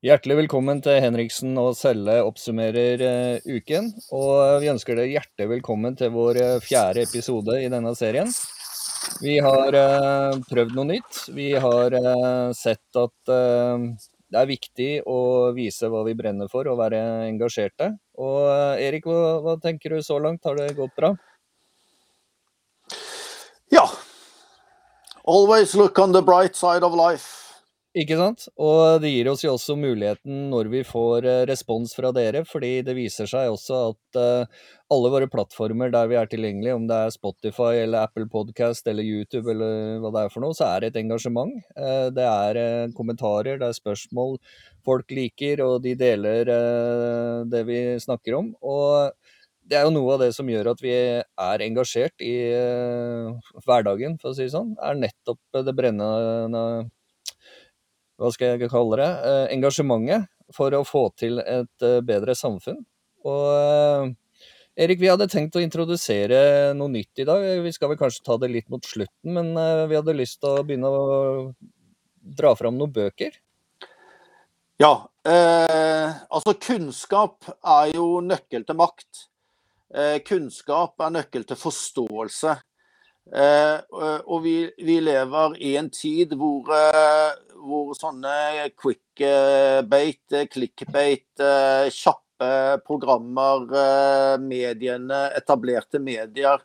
Hjertelig velkommen til Henriksen og Selle oppsummerer uh, uken. Og vi ønsker deg hjertelig velkommen til vår uh, fjerde episode i denne serien. Vi har uh, prøvd noe nytt. Vi har sett at det er viktig å vise hva vi brenner for, og være engasjerte. Og Erik, hva, hva tenker du så langt? Har det gått bra? Ja. Always look on the bright side of life. Ikke sant? Og det gir oss jo også muligheten når vi får eh, respons fra dere, fordi det viser seg også at uh, alle våre plattformer der vi er tilgjengelige, om det er Spotify eller Apple Podcast eller YouTube eller hva det er for noe, så er det et engasjement. Uh, det er kommentarer, det er spørsmål folk liker, og de deler det vi snakker om. Og det er jo noe av det som gjør at vi er engasjert i hverdagen, for å si det sånn, er nettopp det brennende hva skal jeg kalle det, eh, engasjementet for å få til et eh, bedre samfunn. Og eh, Erik, vi hadde tenkt å introdusere noe nytt i dag. Vi skal vel kanskje ta det litt mot slutten, men vi hadde lyst til å begynne å dra fram noen bøker. Ja. Eh, altså, kunnskap er jo nøkkel til makt. Eh, kunnskap er nøkkel til forståelse. Eh, og vi, vi, lever i en tid hvor, hvor sånne quick-bait, eh, clickbait, eh, kjappe programmer, eh, mediene, etablerte medier,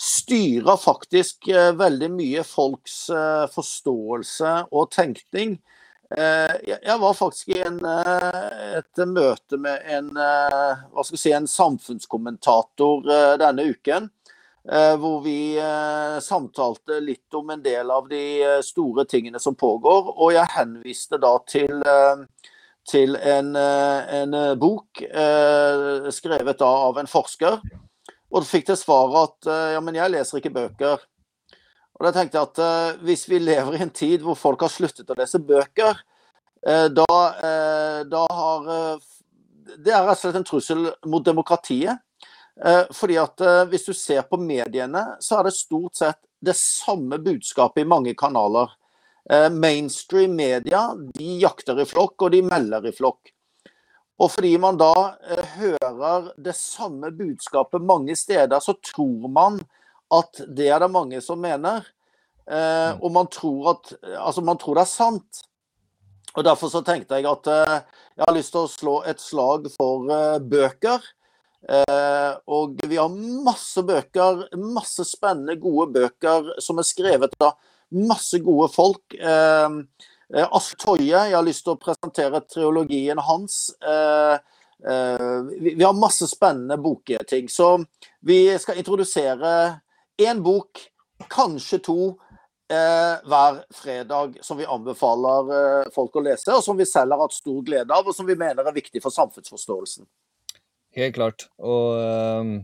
styrer faktisk veldig mye folks forståelse og tenkning. Jeg var faktisk i en, et møte med en, si, en samfunnskommentator denne uken. Eh, hvor vi eh, samtalte litt om en del av de eh, store tingene som pågår. Og jeg henviste da til, til en, en, bok skrevet da av en forsker. Og fikk til svar at ja, men jeg leser ikke bøker. Og da tenkte jeg at hvis vi lever i en tid hvor folk har sluttet å lese bøker, da, da har Det er rett og slett en trussel mot demokratiet. Eh, fordi at eh, Hvis du ser på mediene, så er det stort sett det samme budskapet i mange kanaler. Eh, mainstream media de jakter i flokk, og de melder i flokk. Og fordi man da hører det samme budskapet mange steder, så tror man at det er det mange som mener. Mm. Og man tror, at, altså man tror det er sant. Og Derfor så tenkte jeg at jeg har lyst til å slå et slag for bøker. Eh, og vi har masse bøker, masse spennende, gode bøker som er skrevet av masse gode folk. Eh, eh Asle Toje, jeg har lyst til å presentere triologien hans. Vi, har masse spennende bokting. Så vi skal introdusere én bok, kanskje to, hver fredag som vi anbefaler folk å lese, og som vi selv har hatt stor glede av, og som vi mener er viktig for samfunnsforståelsen. Helt klart. Og uh,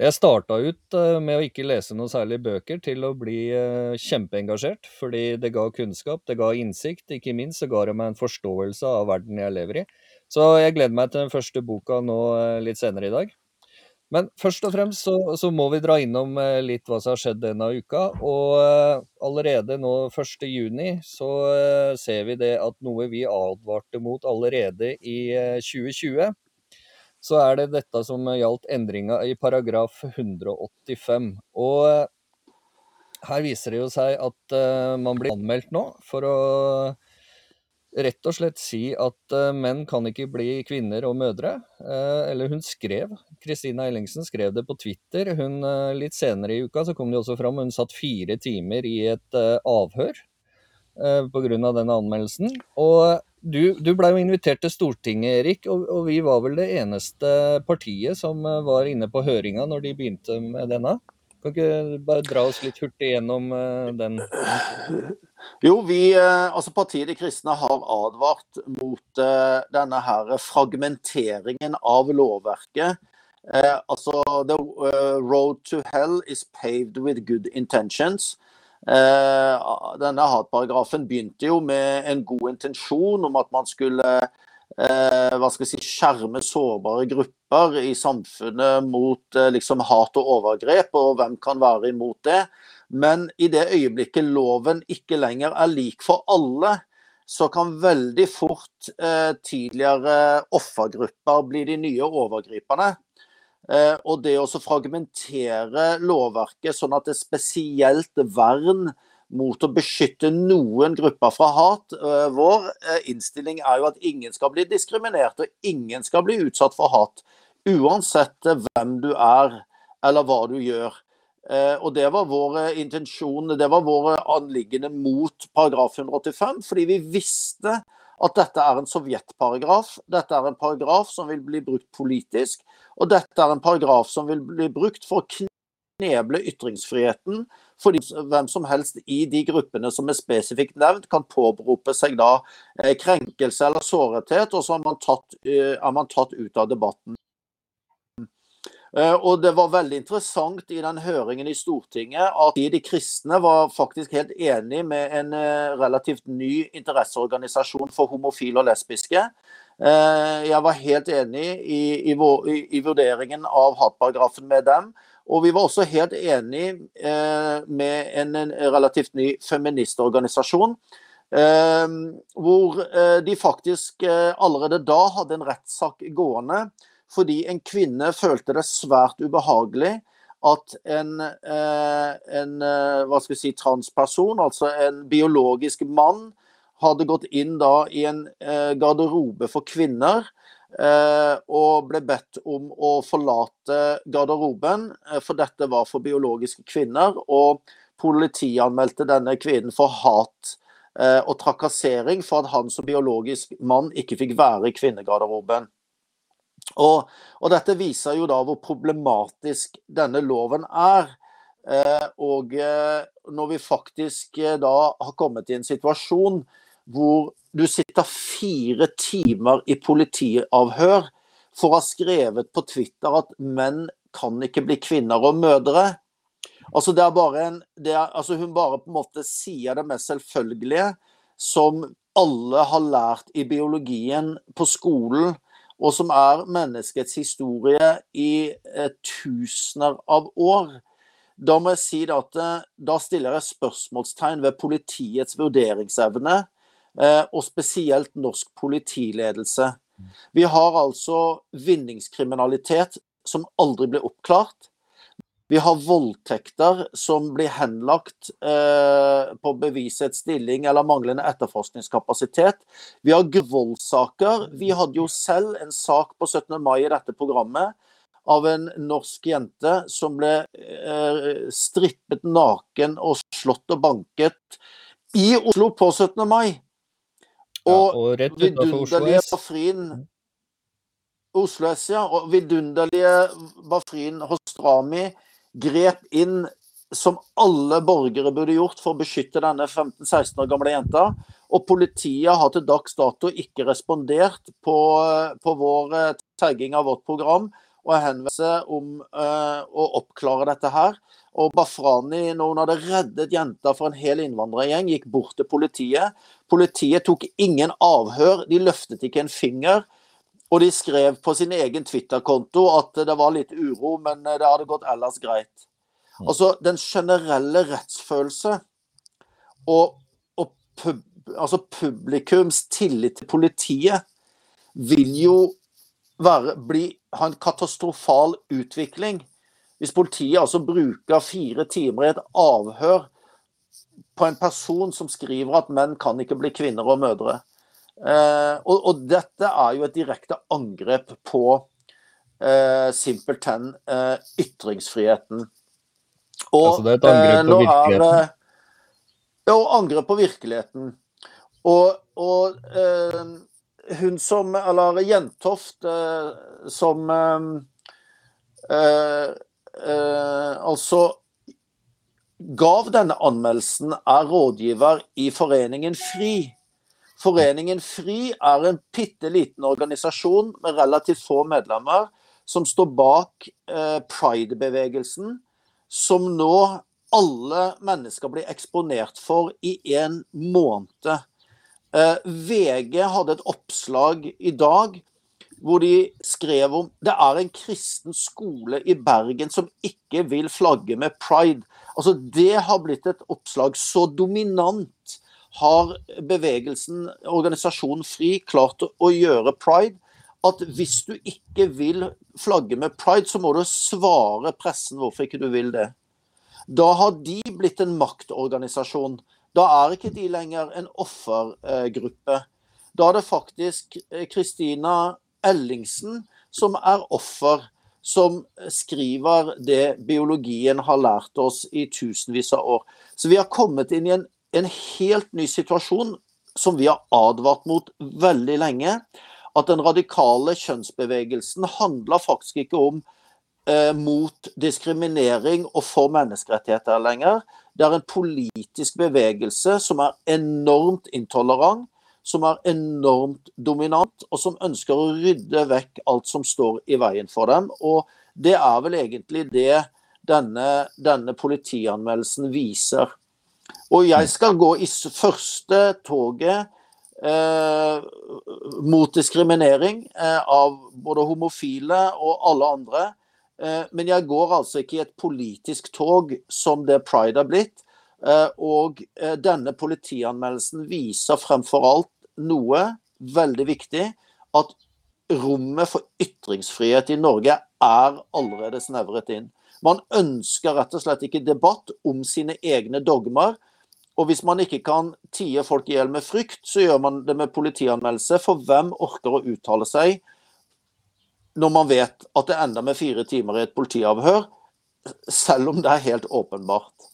jeg starta ut uh, med å ikke lese noe særlig bøker, til å bli uh, kjempeengasjert. Fordi det ga kunnskap, det ga innsikt. Ikke minst så ga det meg en forståelse av verden jeg lever i. Så jeg gleder meg til den første boka nå litt senere i dag. Men først og fremst så, så, må vi dra innom litt hva som har skjedd denne uka. Og allerede nå 1.6 så ser vi det at noe vi advarte mot allerede i 2020 så er det dette som gjaldt endringa i paragraf 185. Og eh, her viser det jo seg at uh, man blir anmeldt nå for å rett og slett si at uh, menn kan ikke bli kvinner og mødre. Eller hun skrev, Kristina Ellingsen skrev det på Twitter. Hun, litt senere i uka så kom det også fram, hun satt fire timer i et avhør pga. denne anmeldelsen. Og du, du blei jo invitert til Stortinget, Erik, og, og, vi var vel det eneste partiet som eh, var inne på høringa når de begynte med denne? Kan ikke bare dra oss litt hurtig gjennom uh, den? Jo, vi, uh, altså Partiet De kristne har advart mot denne her fragmenteringen av lovverket. altså, The road to hell is paved with good intentions. Eh, denne hatparagrafen begynte jo med en god intensjon om at man skulle eh, si, skjerme sårbare grupper i samfunnet mot eh, liksom hat og overgrep, og hvem kan være imot det. Men i det øyeblikket loven ikke lenger er lik for alle, så kan veldig fort eh, tidligere offergrupper bli de nye overgriperne. Eh, og det å fragmentere lovverket sånn at det er spesielt vern mot å beskytte noen grupper fra hat. Eh, vår eh, innstilling er jo at ingen skal bli diskriminert, og ingen skal bli utsatt for hat. Uansett hvem du er eller hva du gjør. Og Det var vår intensjon, det var våre anliggende mot paragraf 185, fordi vi visste at dette er en sovjetparagraf. Dette er en paragraf som vil bli brukt politisk, og dette er en paragraf som vil bli brukt for å kneble ytringsfriheten. Fordi hvem som helst i de gruppene som er spesifikt nevnt, kan påberope seg da eh, krenkelse eller sårethet, og så er man tatt, eh, er man tatt ut av debatten. Eh, og Det var veldig interessant i den høringen i Stortinget at de kristne var faktisk helt enig med en eh, relativt ny interesseorganisasjon for homofile og lesbiske. Eh, jeg var helt enig i, i, i vurderingen av hatparagrafen med dem. Og vi var også helt enig med en, relativt ny feministorganisasjon. hvor de faktisk allerede da hadde en rettssak gående fordi en kvinne følte det svært ubehagelig at en, eh, en eh, hva skal jeg si, transperson, altså en biologisk mann, hadde gått inn da i en eh, garderobe for kvinner og ble bedt om å forlate garderoben, for dette var for biologiske kvinner. Og politianmeldte denne kvinnen for hat og trakassering for at han som biologisk mann ikke fikk være i kvinnegarderoben. Og, og, dette viser jo da hvor problematisk denne loven er. Eh, og eh, når vi faktisk eh, da har kommet i en situasjon hvor du sitter fire timer i politiavhør for å ha skrevet på Twitter at menn kan ikke bli kvinner og mødre. Altså det er bare en, er, altså Hun bare på en måte sier det mest selvfølgelige som alle har lært i biologien på skolen og som er menneskets historie i eh, tusener av år. Da må jeg si at eh, da stiller jeg spørsmålstegn ved politiets vurderingsevne, eh, og spesielt norsk politiledelse. Vi har altså vinningskriminalitet som aldri ble oppklart. Vi har voldtekter som blir henlagt eh, på bevisets stilling eller manglende etterforskningskapasitet. Vi har voldssaker. Vi hadde jo selv en sak på 17. mai i dette programmet av en norsk jente som ble eh, strippet naken og slått og banket i Oslo på 17. mai. Og, ja, og vidunderlige Bafrin Oslo S, ja. Og vidunderlige Bafrin Hostrami grep inn som alle borgere burde gjort for å beskytte denne 15-16 år gamle jenta. Og politiet har til dags dato ikke respondert på, på vår eh, tagging av vårt program og henvendelse om uh, å oppklare dette her. Og Bafrani, når hun hadde reddet jenta for en hel innvandrergjeng, gikk bort til politiet. Politiet tok ingen avhør, de løftet ikke en finger. Og de skrev på sin egen Twitter-konto at det var litt uro, men det hadde gått ellers greit. Mm. Altså, den generelle rettsfølelse og, og pub, altså publikums tillit til politiet vil jo være, bli, ha en katastrofal utvikling hvis politiet altså bruker fire timer i et avhør på en person som skriver at menn kan ikke bli kvinner og mødre. Eh, og, og, dette er jo et direkte angrep på eh, simpelthen eh, ytringsfriheten. Og, altså det er et angrep på eh, virkeligheten? ja, angrep på virkeligheten. Og, og eh, hun som Eller Jentoft eh, som altså gav denne anmeldelsen, er rådgiver i foreningen FRI. Foreningen FRI er en bitte liten organisasjon med relativt få medlemmer som står bak eh, pride-bevegelsen, som nå alle mennesker blir eksponert for i en måned. Eh, VG hadde et oppslag i dag hvor de skrev om det er en kristen skole i Bergen som ikke vil flagge med pride. Altså Det har blitt et oppslag så dominant har bevegelsen, organisasjonen Fri, klart å gjøre pride at hvis du ikke vil flagge med pride, så må du svare pressen hvorfor ikke du vil det. Da har de blitt en maktorganisasjon. Da er ikke de lenger en offergruppe. Da er det faktisk Kristina Ellingsen som er offer, som skriver det biologien har lært oss i tusenvis av år. Så vi har kommet inn i en, en helt ny situasjon som vi har advart mot veldig lenge. At den radikale kjønnsbevegelsen handler faktisk ikke om eh, mot diskriminering og for menneskerettigheter lenger. Det er en politisk bevegelse som er enormt intolerant, som er enormt dominant, og som ønsker å rydde vekk alt som står i veien for dem. Og det er vel egentlig det denne, denne politianmeldelsen viser. Og jeg skal gå i første toget eh, mot diskriminering eh, av både homofile og alle andre. Eh, men jeg går altså ikke i et politisk tog som det pride har blitt. Eh, og eh, denne politianmeldelsen viser fremfor alt noe veldig viktig. At rommet for ytringsfrihet i Norge er allerede snevret inn. Man ønsker rett og slett ikke debatt om sine egne dogmer. Og hvis man ikke kan tie folk i hjel med frykt, så gjør man det med politianmeldelse. For hvem orker å uttale seg når man vet at det ender med fire timer i et politiavhør, selv om det er helt åpenbart.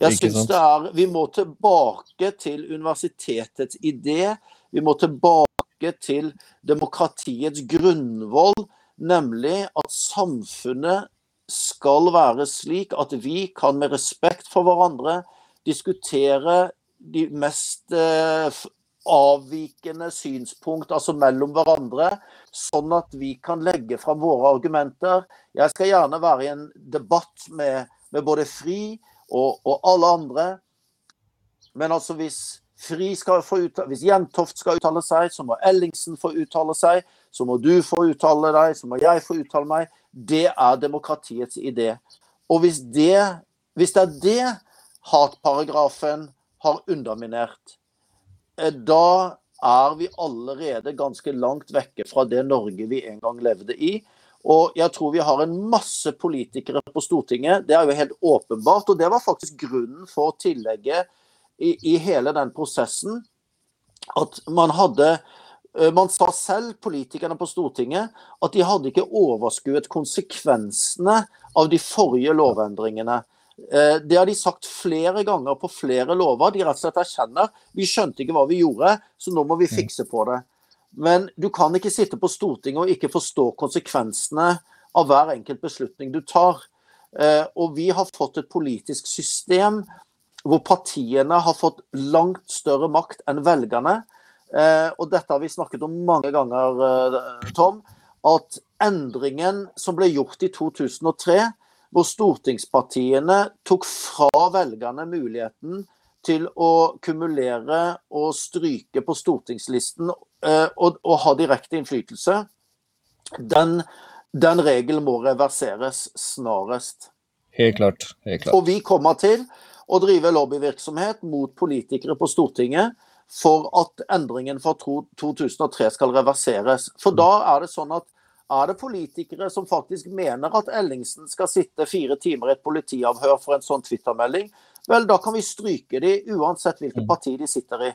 Jeg synes det er, Vi må tilbake til universitetets idé. Vi må tilbake til demokratiets grunnvoll, nemlig at samfunnet skal være slik at vi kan med respekt for hverandre diskutere de mest eh, avvikende synspunkt altså mellom hverandre, sånn at vi kan legge fram våre argumenter. Jeg skal gjerne være i en debatt med, med både Fri og, og, alle andre. Men altså hvis Fri skal få uttale, hvis Jentoft skal uttale seg, så må Ellingsen få uttale seg. Så må du få uttale deg, så må jeg få uttale meg. Det er demokratiets idé. Og hvis det, hvis det er det hatparagrafen har underminert, Eh, da er vi allerede ganske langt vekke fra det Norge vi en gang levde i. Og jeg tror vi har en masse politikere på Stortinget. Det er jo helt åpenbart. Og det var faktisk grunnen for tillegget i, i hele den prosessen. At man hadde Man sa selv, politikerne på Stortinget, at de hadde ikke overskuet konsekvensene av de forrige lovendringene. Eh, det har de sagt flere ganger på flere lover. De rett og slett erkjenner vi skjønte ikke hva vi gjorde, så nå må vi mm. fikse på det. Men du kan ikke sitte på Stortinget og ikke forstå konsekvensene av hver enkelt beslutning du tar. Eh, og vi har fått et politisk system hvor partiene har fått langt større makt enn velgerne. Eh, og dette har vi snakket om mange ganger, Tom. At endringen som ble gjort i 2003 hvor stortingspartiene tok fra velgerne muligheten til å kumulere og stryke på stortingslisten eh, og, og ha direkte innflytelse, den, den regelen må reverseres snarest. Helt klart. Helt klart. Og vi kommer til å drive lobbyvirksomhet mot politikere på Stortinget for at endringen fra 2003 skal reverseres. For da er det sånn at er det politikere som faktisk mener at Ellingsen skal sitte fire timer i et politiavhør for en sånn Twitter-melding, vel, da kan vi stryke de uansett hvilket mm. parti de sitter i.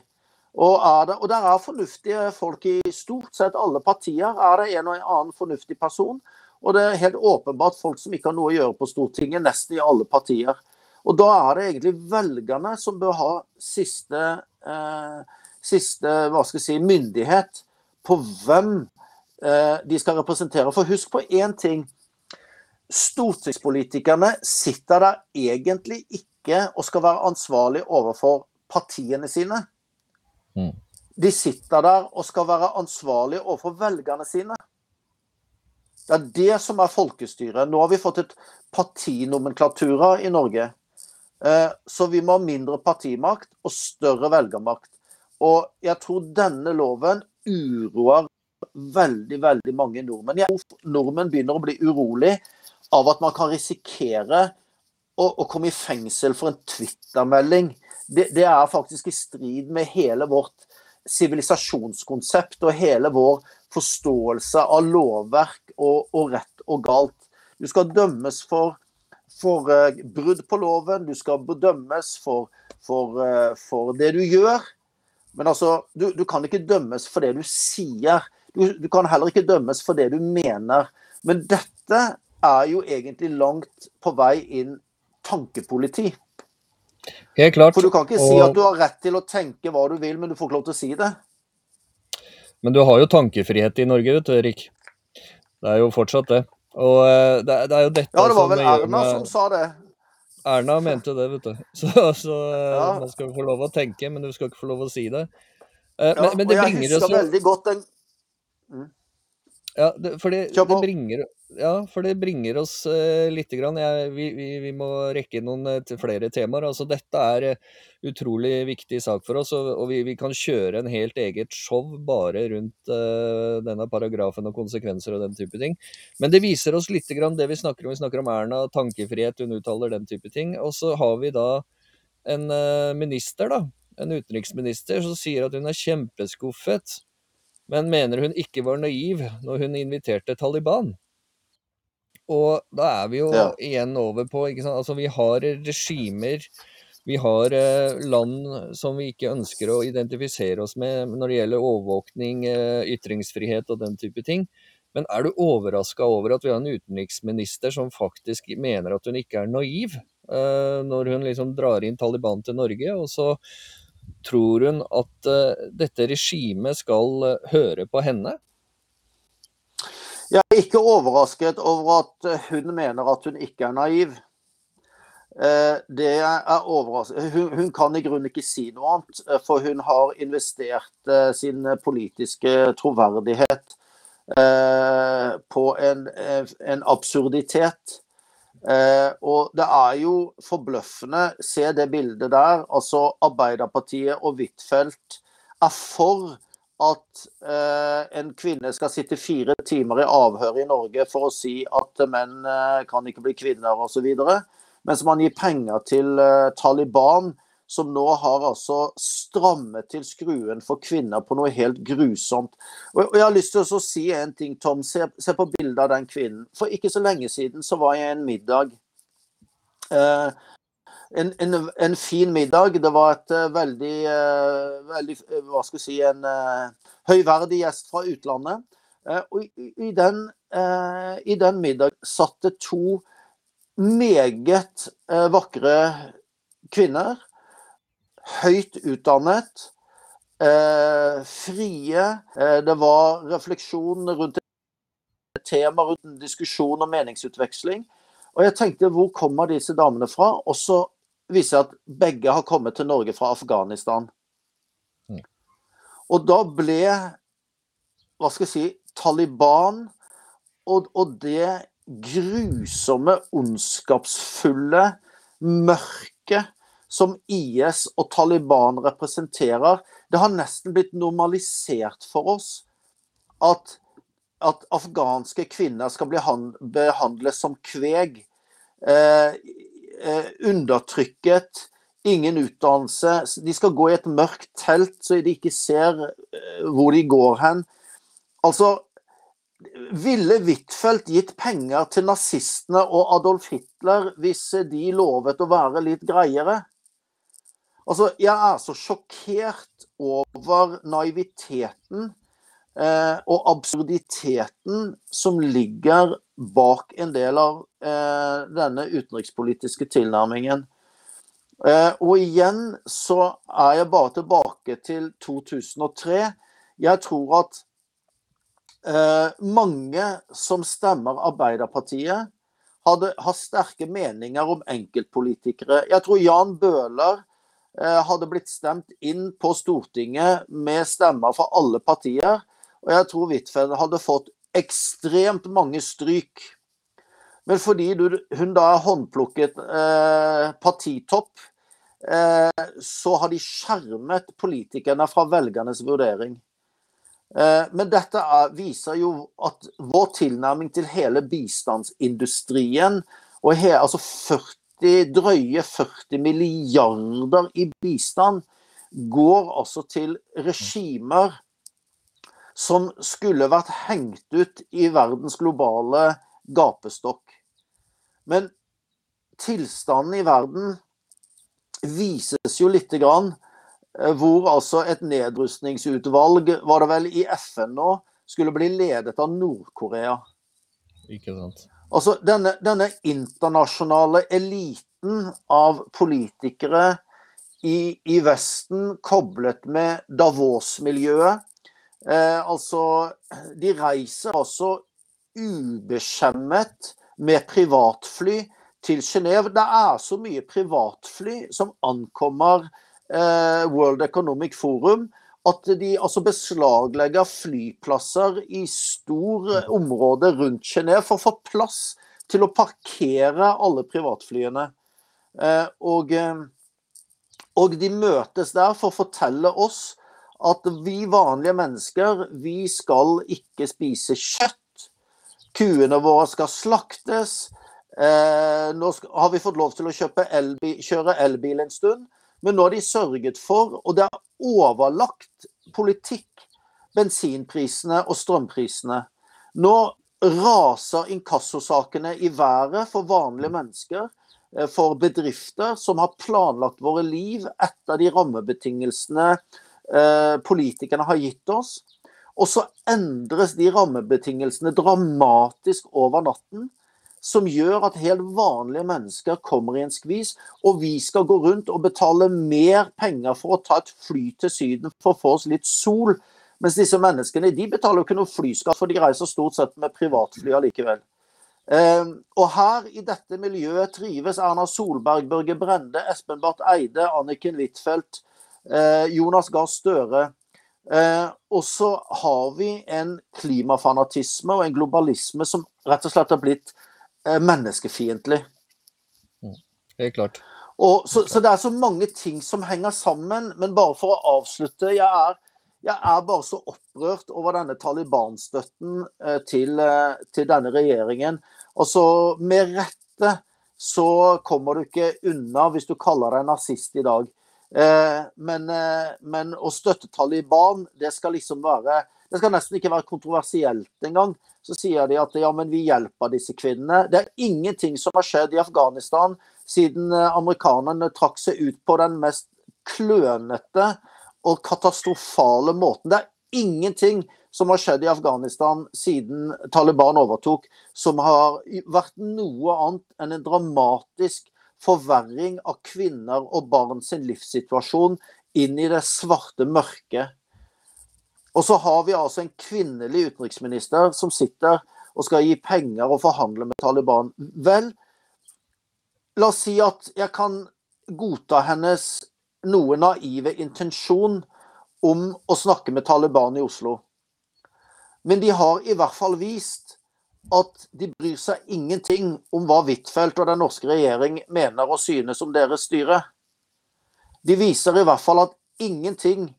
Og, er det, og der er fornuftige folk i stort sett alle partier. Er det en og en annen fornuftig person? Og det er helt åpenbart folk som ikke har noe å gjøre på Stortinget, nesten i alle partier. Og da er det egentlig velgerne som bør ha siste, siste hva skal jeg si, myndighet på hvem Eh, de skal representere. For husk på én ting. Stortingspolitikerne sitter der egentlig ikke og skal være ansvarlig overfor partiene sine. Mm. De sitter der og skal være ansvarlig overfor velgerne sine. Det er det som er folkestyret. Nå har vi fått et partinomenklatura i Norge. Eh, så vi må ha mindre partimakt og større velgermakt. Og jeg tror denne loven uroer veldig, veldig mange nordmenn. Jeg tror nordmenn begynner å bli urolig av at man kan risikere å, å komme i fengsel for en Twitter-melding det, det er faktisk i strid med hele vårt sivilisasjonskonsept og hele vår forståelse av lovverk og, og rett og galt. Du skal dømmes for, for uh, brudd på loven, du skal bedømmes for, for, uh, for det du gjør. Men altså, du, du, kan ikke dømmes for det du sier. Du, du kan heller ikke dømmes for det du mener. Men dette er jo egentlig langt på vei inn tankepoliti. Helt klart. For du kan ikke si at du har rett til å tenke hva du vil, men du får ikke lov til å si det. Men du har jo tankefrihet i Norge, vet du, Erik. Det er jo fortsatt det. Og eh, det, det er jo dette Ja, det var vel Erna med... som sa det. Erna mente det, vet du. Så, så eh, ja. man skal få lov å tenke, men du skal ikke få lov å si det. Eh, men, ja, men det og jeg husker veldig godt den mm. Ja, det, for det, det, bringer, ja, for det bringer oss uh, litt grann. Jeg, vi, vi, vi, må rekke inn noen uh, flere temaer. Altså, dette er uh, utrolig viktig sak for oss, og, og vi, vi, kan kjøre en helt eget show bare rundt uh, denne paragrafen og konsekvenser og den type ting. Men det viser oss litt grann det vi snakker om. Vi snakker om Erna, tankefrihet, hun uttaler den type ting. Og så har vi da en minister, da, en utenriksminister, som sier at hun er kjempeskuffet men mener hun ikke var naiv når hun inviterte Taliban. Og da er vi jo ja. igjen over på? Altså, vi har regimer, vi har eh, land som vi ikke ønsker å identifisere oss med når det gjelder overvåkning, eh, ytringsfrihet og den type ting. Men er du overraska over at vi har en utenriksminister som faktisk mener at hun ikke er naiv, eh, når hun liksom drar inn Taliban til Norge? Og så Tror hun at uh, dette regimet skal uh, høre på henne? Jeg er ikke overrasket over at eh, hun mener at hun ikke er naiv. Det er. Hun, hun, kan i grunnen ikke si noe annet, for hun har investert sin politiske troverdighet på en, en absurditet Eh, og det er jo forbløffende. Se det bildet der. Altså Arbeiderpartiet og Huitfeldt er for at eh, en kvinne skal sitte fire timer i avhør i Norge for å si at menn eh, kan ikke bli kvinner osv. Mens man gir penger til eh, Taliban som nå har altså strammet til skruen for kvinner på noe helt grusomt. Og Jeg har lyst til å si en ting, Tom. Se, se på bildet av den kvinnen. For ikke så lenge siden så var jeg en middag. Eh, en, en, en, fin middag. Det var et uh, veldig, uh, veldig uh, Hva skal jeg si En høyverdig gjest fra utlandet. og i, i, den, i den middag satt det to meget vakre kvinner høyt utdannet, eh, frie. Eh, det var refleksjon rundt tema, rundt diskusjon og meningsutveksling. Og jeg tenkte, hvor kommer disse damene fra? Og så viser jeg at begge har kommet til Norge fra Afghanistan. Mm. Og da ble, hva skal jeg si, Taliban og, og det grusomme, ondskapsfulle, mørke som IS og Taliban representerer. Det har nesten blitt normalisert for oss at, at afghanske kvinner skal bli behandlet som kveg. Eh, eh, undertrykket, ingen utdannelse. De skal gå i et mørkt telt så de ikke ser eh, hvor de går hen. Altså, ville Huitfeldt gitt penger til nazistene og Adolf Hitler hvis de lovet å være litt greiere? Altså, jeg er så sjokkert over naiviteten eh, og absurditeten som ligger bak en del av eh, denne utenrikspolitiske tilnærmingen. Eh, og igjen så er jeg bare tilbake til 2003. Jeg tror at eh, mange som stemmer Arbeiderpartiet, hadde, har sterke meninger om enkeltpolitikere. Jeg tror Jan Bøhler hadde blitt stemt inn på Stortinget med stemmer fra alle partier. Og jeg tror Huitfeldt hadde fått ekstremt mange stryk. Men fordi du, hun da er håndplukket eh, partitopp, eh, så har de skjermet politikerne fra velgernes vurdering. Eh, men dette er, viser jo at vår tilnærming til hele bistandsindustrien, og he, altså 40, drøye 40 milliarder i bistand går altså til regimer som skulle vært hengt ut i verdens globale gapestokk. Men tilstanden i verden vises jo lite grann eh, hvor altså et nedrustningsutvalg, var det vel i FN nå, skulle bli ledet av Nord-Korea. Ikke sant. Altså denne, denne internasjonale eliten av politikere i, i Vesten koblet med Davos-miljøet. Eh, altså, de reiser altså ubeskjemmet med privatfly til Genéve. Det er så mye privatfly som ankommer eh, World Economic Forum at de altså beslaglegger flyplasser i store områder rundt Genéve for å få plass til å parkere alle privatflyene. Eh, og, eh, og de møtes der for å fortelle oss at vi vanlige mennesker, vi skal ikke spise kjøtt. Kuene våre skal slaktes. Eh, nå har vi fått lov til å elbil, kjøre elbil en stund, men nå har de sørget for, og det er overlagt politikk, bensinprisene og strømprisene. Nå raser inkassosakene i været for vanlige mennesker, eh, for bedrifter som har planlagt våre liv etter de rammebetingelsene eh, politikerne har gitt oss. Og så endres de rammebetingelsene dramatisk over natten som gjør at helt vanlige mennesker kommer i en skvis, og vi skal gå rundt og betale mer penger for å ta et fly til Syden for å få oss litt sol. Mens disse menneskene de betaler jo ikke noe flyskatt, for de reiser stort sett med privatfly allikevel. Eh, og her i dette miljøet trives Erna Solberg, Børge Brende, Espen Barth Eide, Anniken Huitfeldt, eh, Jonas Gahr Støre. Eh, og så har vi en klimafanatisme og en globalisme som rett og slett har blitt menneskefiendtlig. Mm. Helt klart. Og, så, så, det er så mange ting som henger sammen. Men bare for å avslutte. Jeg er, jeg er bare så opprørt over denne Taliban-støtten eh, til, eh, til, denne regjeringen. Og så med rette så kommer du ikke unna hvis du kaller deg nazist i dag. Eh, men, eh, men, å støtte Taliban, det skal liksom være Det skal nesten ikke være kontroversielt engang så sier de at ja, men vi hjelper disse kvinnene. Det er ingenting som har skjedd i Afghanistan siden eh, amerikanerne trakk seg ut på den mest klønete og katastrofale måten. Det er ingenting som har skjedd i Afghanistan siden Taliban overtok, som har vært noe annet enn en dramatisk forverring av kvinner og barn sin livssituasjon inn i det svarte mørket og så har vi altså en kvinnelig utenriksminister som sitter og skal gi penger og forhandle med Taliban. Vel, la oss si at jeg kan godta hennes noe naive intensjon om å snakke med Taliban i Oslo. Men de har i hvert fall vist at de bryr seg ingenting om hva Huitfeldt og den norske regjering mener og synes om deres styre. De viser i hvert fall at ingenting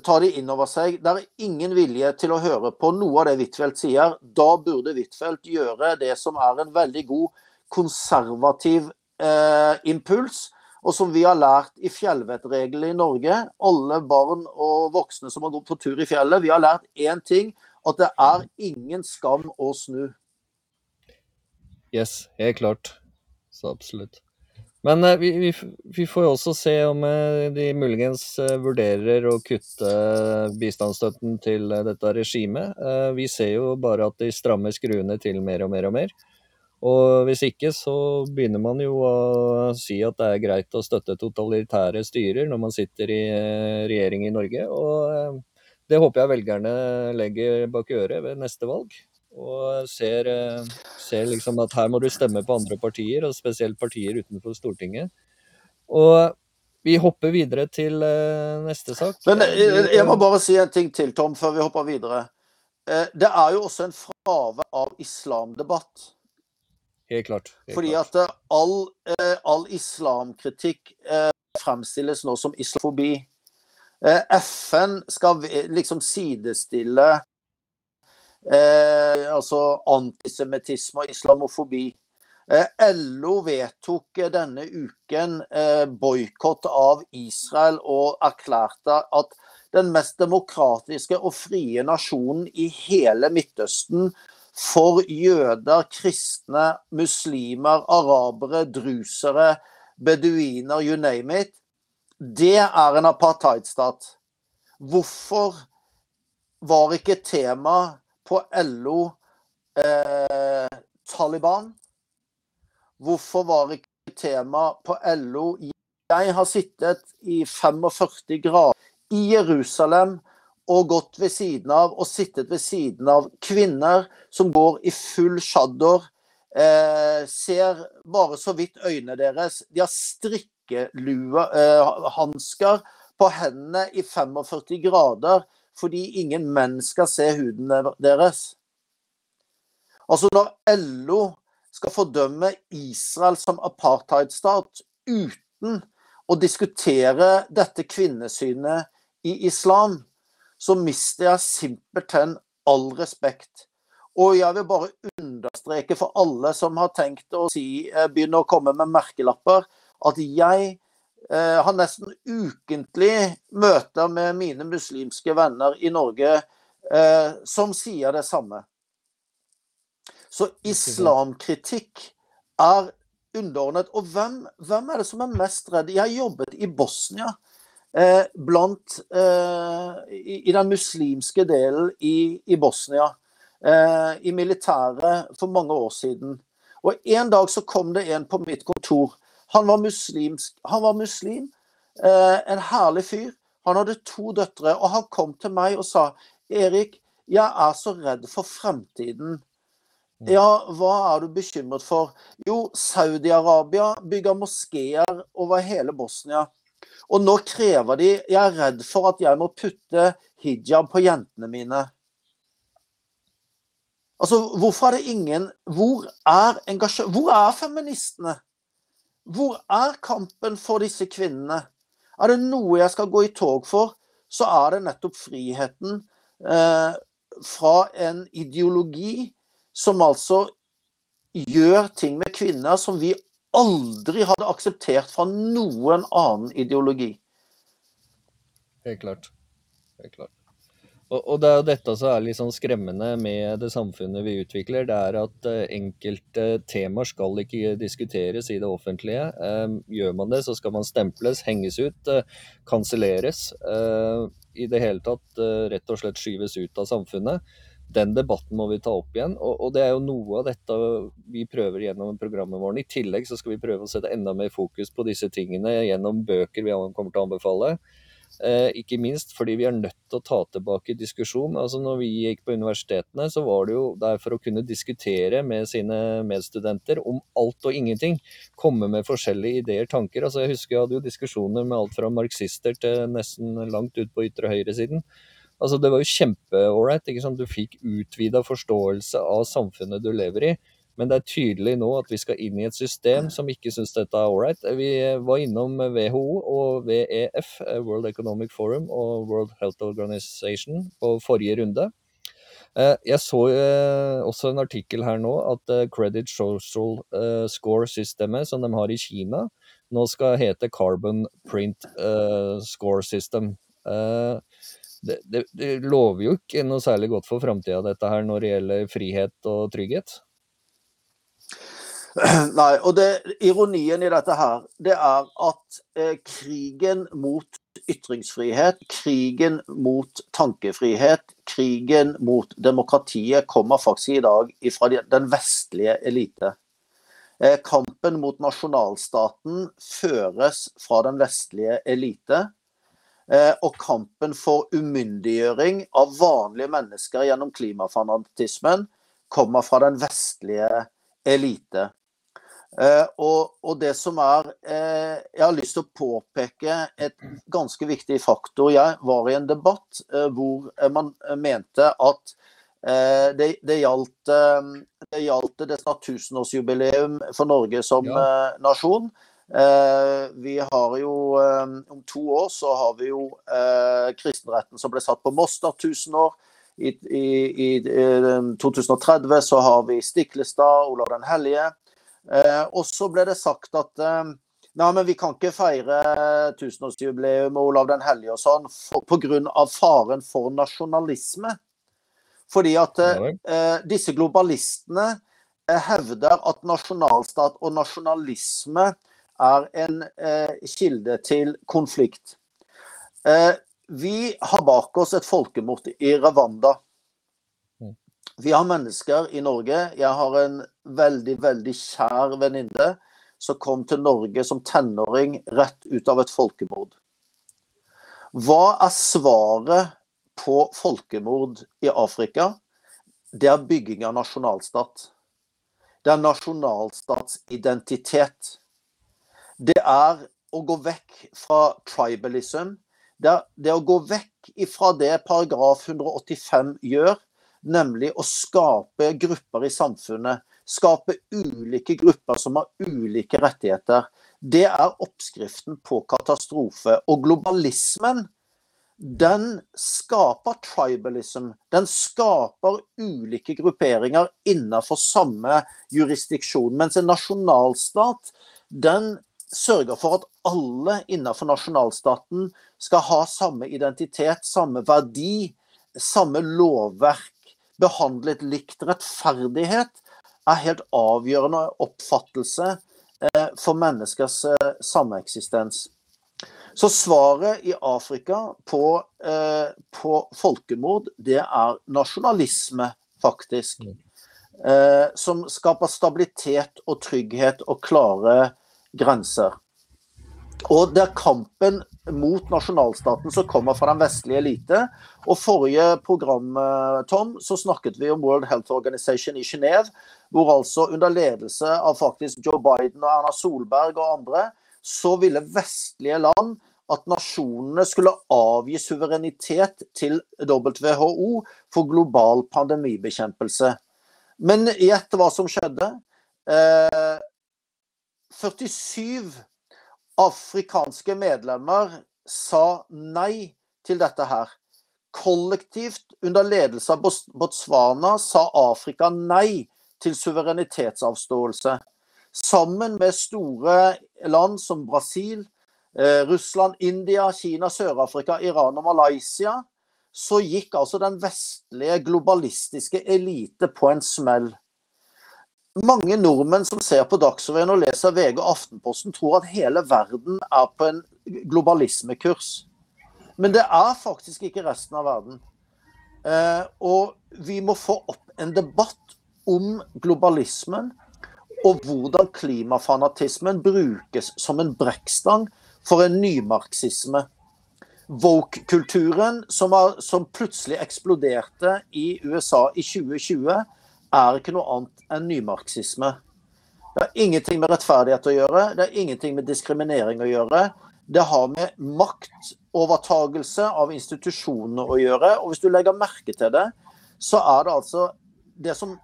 tar de inn over seg. Det er ingen vilje til å høre på noe av det Huitfeldt sier. Da burde Huitfeldt gjøre det som er en veldig god konservativ eh, impuls, og som vi har lært i fjellvettregelen i Norge. Alle barn og voksne som har gått på tur i fjellet, vi har lært én ting. At det er ingen skam å snu. Yes, helt klart. Så absolutt. Men eh, vi, vi, vi, får jo også se om eh, de muligens eh, vurderer å kutte bistandsstøtten til dette regimet. Vi ser jo bare at de strammer skruene til mer og mer og mer. Og hvis ikke, så begynner man jo å si at det er greit å støtte totalitære styrer når man sitter i regjering i Norge. Og det håper jeg velgerne legger bak øret ved neste valg og ser, eh, ser, liksom at her må du stemme på andre partier, og spesielt partier utenfor Stortinget. Og vi hopper videre til uh, neste sak. Men jeg, eh, jeg, må bare si en ting til, Tom, før vi hopper videre. Det er jo også en fravær av islamdebatt. Helt klart. Helt Fordi at all, all islamkritikk fremstilles nå som islamofobi. FN skal liksom sidestille eh, altså antisemittisme og islamofobi. LO vedtok denne uken boikott av Israel og erklærte at den mest demokratiske og frie nasjonen i hele Midtøsten for jøder, kristne, muslimer, arabere, drusere, beduiner, you name it, det er en apartheidstat. Hvorfor var ikke tema på LO eh, Taliban? Hvorfor var ikke tema på LO Jeg har sittet i 45 grader i Jerusalem og gått ved siden av og sittet ved siden av kvinner som går i full shador. Eh, ser bare så vidt øynene deres. De har strikkeluehansker eh, på hendene i 45 grader fordi ingen menn skal se huden deres. Altså Når LO skal fordømme Israel som apartheidstat uten å diskutere dette kvinnesynet i islam, så mister jeg simpelthen all respekt. Og jeg vil bare understreke for alle som har tenkt å si, eh, begynne å komme med merkelapper, at jeg har nesten ukentlig møter med mine muslimske venner i Norge eh, som sier det samme. Så islamkritikk er underordnet. Og hvem, hvem, er det som er mest redd? Jeg har jobbet i Bosnia eh, blant eh, i, i, den muslimske delen i, i Bosnia. Eh, I militæret for mange år siden. Og En dag så kom det en på mitt kontor. Han var, muslimsk, han var muslim. Eh, en herlig fyr. Han hadde to døtre. Og han kom til meg og sa Erik, jeg er så redd for fremtiden. Mm. Ja, hva er du bekymret for? Jo, Saudi-Arabia bygger moskeer over hele Bosnia. Og nå krever de Jeg er redd for at jeg må putte hijab på jentene mine. Altså, hvorfor er det ingen Hvor er engasjement Hvor er feministene? Hvor er kampen for disse kvinnene? Er det noe jeg skal gå i tog for, så er det nettopp friheten eh, fra en ideologi som altså gjør ting med kvinner som vi aldri hadde akseptert fra noen annen ideologi. Helt klart. Helt klart. Og, det er jo dette som er litt sånn skremmende med det samfunnet vi utvikler. Det er at uh, enkelte temaer skal ikke diskuteres i det offentlige. Uh, gjør man det, så skal man stemples, henges ut, uh, kanselleres. I det hele tatt rett og slett skyves ut av samfunnet den debatten må vi ta opp igjen. Og, det er jo noe av dette vi prøver gjennom programmet vårt. I tillegg så skal vi prøve å sette enda mer fokus på disse tingene gjennom bøker vi kommer til å anbefale. Eh, ikke minst fordi vi er nødt til å ta tilbake diskusjon. Altså når vi gikk på universitetene, så var det jo der for å kunne diskutere med sine medstudenter om alt og ingenting. Komme med forskjellige ideer, tanker. Altså jeg husker jeg hadde jo diskusjoner med alt fra marxister til nesten langt ut på ytre høyresiden. Altså, det var jo kjempeålreit. Du fikk utvida forståelse av samfunnet du lever i. Men det er tydelig nå at vi skal inn i et system som ikke syns dette er ålreit. Vi var innom WHO og WEF, World Economic Forum og World Health Organization, på forrige runde. Eh, jeg så eh, også en artikkel her nå at eh, Credit Social Score-systemet som de har i Kina, nå skal hete Carbon Print Score System det, det, det, lover jo ikke noe særlig godt for framtida, dette her, når det gjelder frihet og trygghet. Nei, og det, ironien i dette her, det er at eh, krigen mot ytringsfrihet, krigen mot tankefrihet, krigen mot demokratiet kommer faktisk i dag fra den vestlige elite. Eh, kampen mot nasjonalstaten føres fra den vestlige elite. Eh, og kampen for umyndiggjøring av vanlige mennesker gjennom klimafanatismen kommer fra den vestlige elite. Eh, og, og, det som er eh, Jeg har lyst til å påpeke et ganske viktig faktor. Jeg var i en debatt hvor man mente at det, det, gjaldt, det gjaldt dette tusenårsjubileum for Norge som ja. nasjon. Eh, vi har jo eh, Om to år så har vi jo eh, kristenretten som ble satt på Moster 1000 år. I, i, i 2030 så har vi Stiklestad, Olav den hellige. Eh, og så ble det sagt at eh, nei, men vi kan ikke feire tusenårsjubileum med Olav den hellige og sånn pga. faren for nasjonalisme. Fordi at eh, disse globalistene eh, hevder at nasjonalstat og nasjonalisme er en eh, kilde til konflikt. Eh, vi har bak oss et folkemord i Rwanda. Vi har mennesker i Norge. Jeg har en veldig, veldig kjær venninne som kom til Norge som tenåring rett ut av et folkemord. Hva er svaret på folkemord i Afrika? Det er bygging av nasjonalstat. Det er nasjonalstatsidentitet. Det er å gå vekk fra tribalism. Det er, det å gå vekk fra det paragraf 185 gjør, nemlig å skape grupper i samfunnet skape ulike grupper som har ulike rettigheter. Det er oppskriften på katastrofe. Og globalismen, den skaper tribalism. Den skaper ulike grupperinger innenfor samme jurisdiksjon. Mens en nasjonalstat, den sørger for at alle innenfor nasjonalstaten skal ha samme identitet, samme verdi, samme lovverk. Behandlet likt rettferdighet er helt avgjørende oppfattelse eh, for menneskers eh, sameksistens. Så svaret i Afrika på, eh, på folkemord, det er nasjonalisme, faktisk. Eh, Som skaper stabilitet og trygghet og klare grenser. Og det er kampen mot nasjonalstaten som kommer fra den vestlige elite. Og forrige program, eh, Tom, så snakket vi om World Health Organization i Genéve. Hvor altså under ledelse av faktisk Joe Biden og Erna Solberg og andre, så ville vestlige land at nasjonene skulle avgi suverenitet til WHO for global pandemibekjempelse. Men gjett hva som skjedde. Eh, 47 afrikanske medlemmer sa nei til dette her. Kollektivt, under ledelse av Botswana, sa Afrika nei til suverenitetsavståelse. Sammen med store land som Brasil, eh, Russland, India, Kina, Sør-Afrika, Iran og Malaysia, så gikk altså den vestlige globalistiske elite på en smell mange nordmenn som ser på Dagsrevyen og leser VG og Aftenposten, tror at hele verden er på en globalismekurs. Men det er faktisk ikke resten av verden. Eh, og vi må få opp en debatt om globalismen og hvordan klimafanatismen brukes som en brekkstang for en nymarxisme. Woke-kulturen som, som plutselig eksploderte i USA i 2020, er ikke noe annet enn nymarxisme. Det har ingenting med rettferdighet å gjøre, det har ingenting med diskriminering å gjøre. Det har med maktovertagelse av institusjonene å gjøre. Og hvis du legger merke til det, så er det altså det som,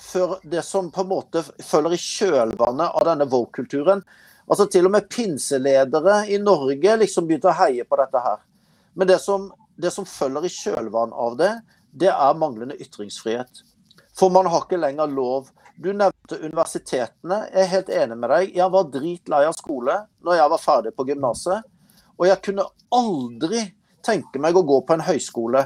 for, det som på en måte følger i kjølvannet av denne woke-kulturen. Altså Til og med pinseledere i Norge liksom begynte å heie på dette her. Men det som, det som følger i kjølvannet av det, det er manglende ytringsfrihet. For man har ikke lenger lov. Du nevnte universitetene. Jeg er helt enig med deg. Jeg var dritlei av skole når jeg var ferdig på gymnaset. Og jeg kunne aldri tenke meg å gå på en høyskole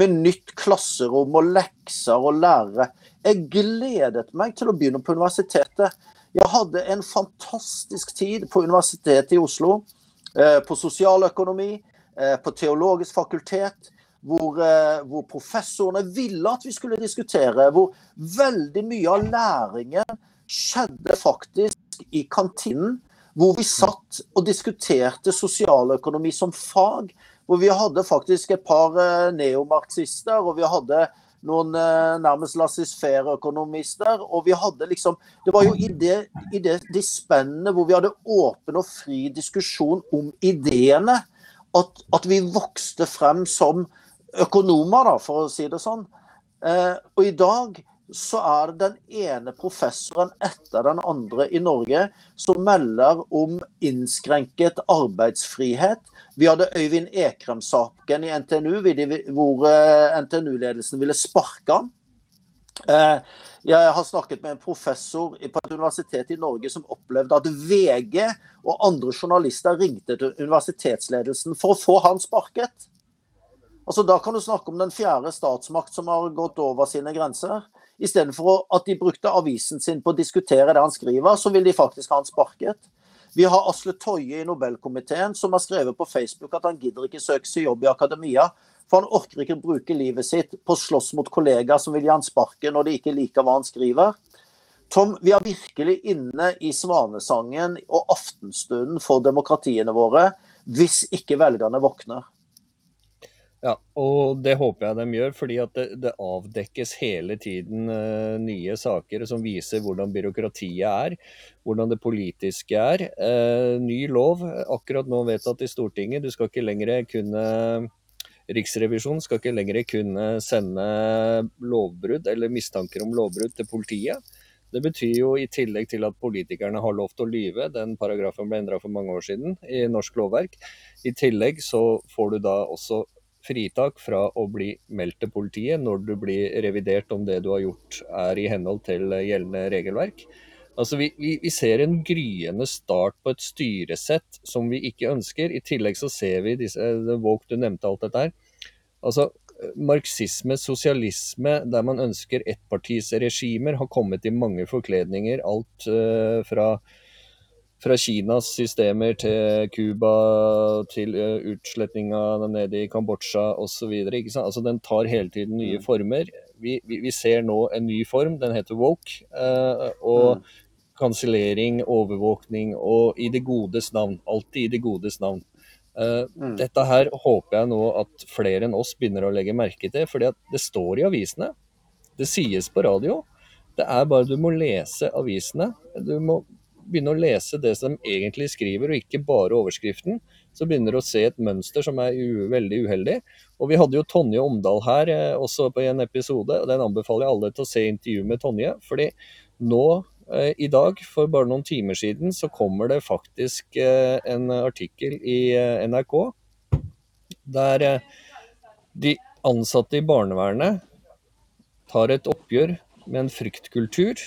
med nytt klasserom og lekser og lærere. Jeg gledet meg til å begynne på universitetet. Jeg hadde en fantastisk tid på Universitetet i Oslo. Eh, på sosialøkonomi, eh, på teologisk fakultet hvor, eh, hvor, professorene ville at vi skulle diskutere. Hvor veldig mye av læringen skjedde faktisk i kantinen. Hvor vi satt og diskuterte sosialøkonomi som fag. Hvor vi hadde faktisk et par eh, neomarxister, og vi hadde noen eh, nærmest laissez-faire-økonomister. Og vi hadde liksom Det var jo i det, i det de spennene hvor vi hadde åpen og fri diskusjon om ideene, at, at vi vokste frem som økonomer, da, for å si det sånn. Eh, og i dag så er det den ene professoren etter den andre i Norge som melder om innskrenket arbeidsfrihet. Vi hadde Øyvind Ekrem-saken i NTNU, hvor eh, NTNU-ledelsen ville sparke han. Eh, jeg har snakket med en professor på et universitet i Norge som opplevde at VG og andre journalister ringte til universitetsledelsen for å få han sparket. Altså, da kan du snakke om den fjerde statsmakt som har gått over sine grenser. Istedenfor at de brukte avisen sin på å diskutere det han skriver, så vil de faktisk ha han sparket. Vi har Asle Toje i Nobelkomiteen som har skrevet på Facebook at han gidder ikke søke seg jobb i akademia, for han orker ikke bruke livet sitt på å slåss mot kollegaer som vil gi han sparken når de ikke liker hva han skriver. Tom, vi er virkelig inne i svanesangen og aftenstunden for demokratiene våre hvis ikke velgerne våkner. Ja, og det håper jeg de gjør, fordi at det, det avdekkes hele tiden uh, nye saker som viser hvordan byråkratiet er, hvordan det politiske er. Uh, ny lov, akkurat nå vedtatt i Stortinget. Du skal ikke lenger kunne Riksrevisjonen skal ikke lenger kunne sende lovbrudd eller mistanker om lovbrudd til politiet. Det betyr jo i tillegg til at politikerne har lov til å lyve, den paragrafen ble endra for mange år siden i norsk lovverk, i tillegg så får du da også fritak fra å bli meldt til politiet når du blir revidert om det du har gjort er i henhold til gjeldende regelverk. Altså vi, vi, vi, ser en gryende start på et styresett som vi ikke ønsker. I tillegg så ser vi disse Våg, du nevnte alt dette her. Altså marxisme, sosialisme, der man ønsker ettpartisregimer, har kommet i mange forkledninger. Alt uh, fra fra Kinas systemer til Cuba, til uh, utslettinga nede i Kambodsja osv. Altså, den tar hele tiden nye mm. former. Vi, vi, vi, ser nå en ny form, den heter woke. Uh, og mm. kansellering, overvåkning og i det godes navn. Alltid i det godes navn. Uh, mm. Dette her håper jeg nå at flere enn oss begynner å legge merke til, fordi det står i avisene. Det sies på radio. Det er bare du må lese avisene. Du må begynne å lese det som de egentlig skriver, og ikke bare overskriften, så begynner du å se et mønster som er veldig uheldig. Og vi hadde jo Tonje Omdal her eh, også på en episode, og den anbefaler jeg alle til å se intervju med Tonje. fordi nå eh, i dag, for bare noen timer siden, så kommer det faktisk eh, en artikkel i eh, NRK der eh, de ansatte i barnevernet tar et oppgjør med en fryktkultur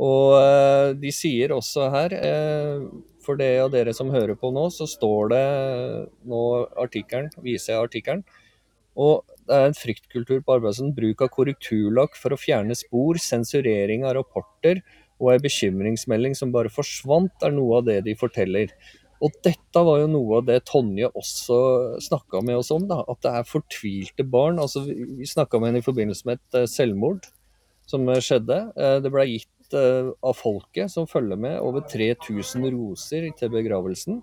og eh, de sier også her, eh, for det av dere som hører på nå, så står det nå artikkelen, viser jeg artikkelen. Og det er en fryktkultur på arbeidsplassen. Bruk av korrekturlakk for å fjerne spor, sensurering av rapporter og ei bekymringsmelding som bare forsvant, er noe av det de forteller. Og dette var jo noe av det Tonje også snakka med oss om, da, at det er fortvilte barn. altså Vi snakka med henne i forbindelse med et eh, selvmord som skjedde. Det ble gitt uh, av folket som følger med. Over 3000 roser til begravelsen.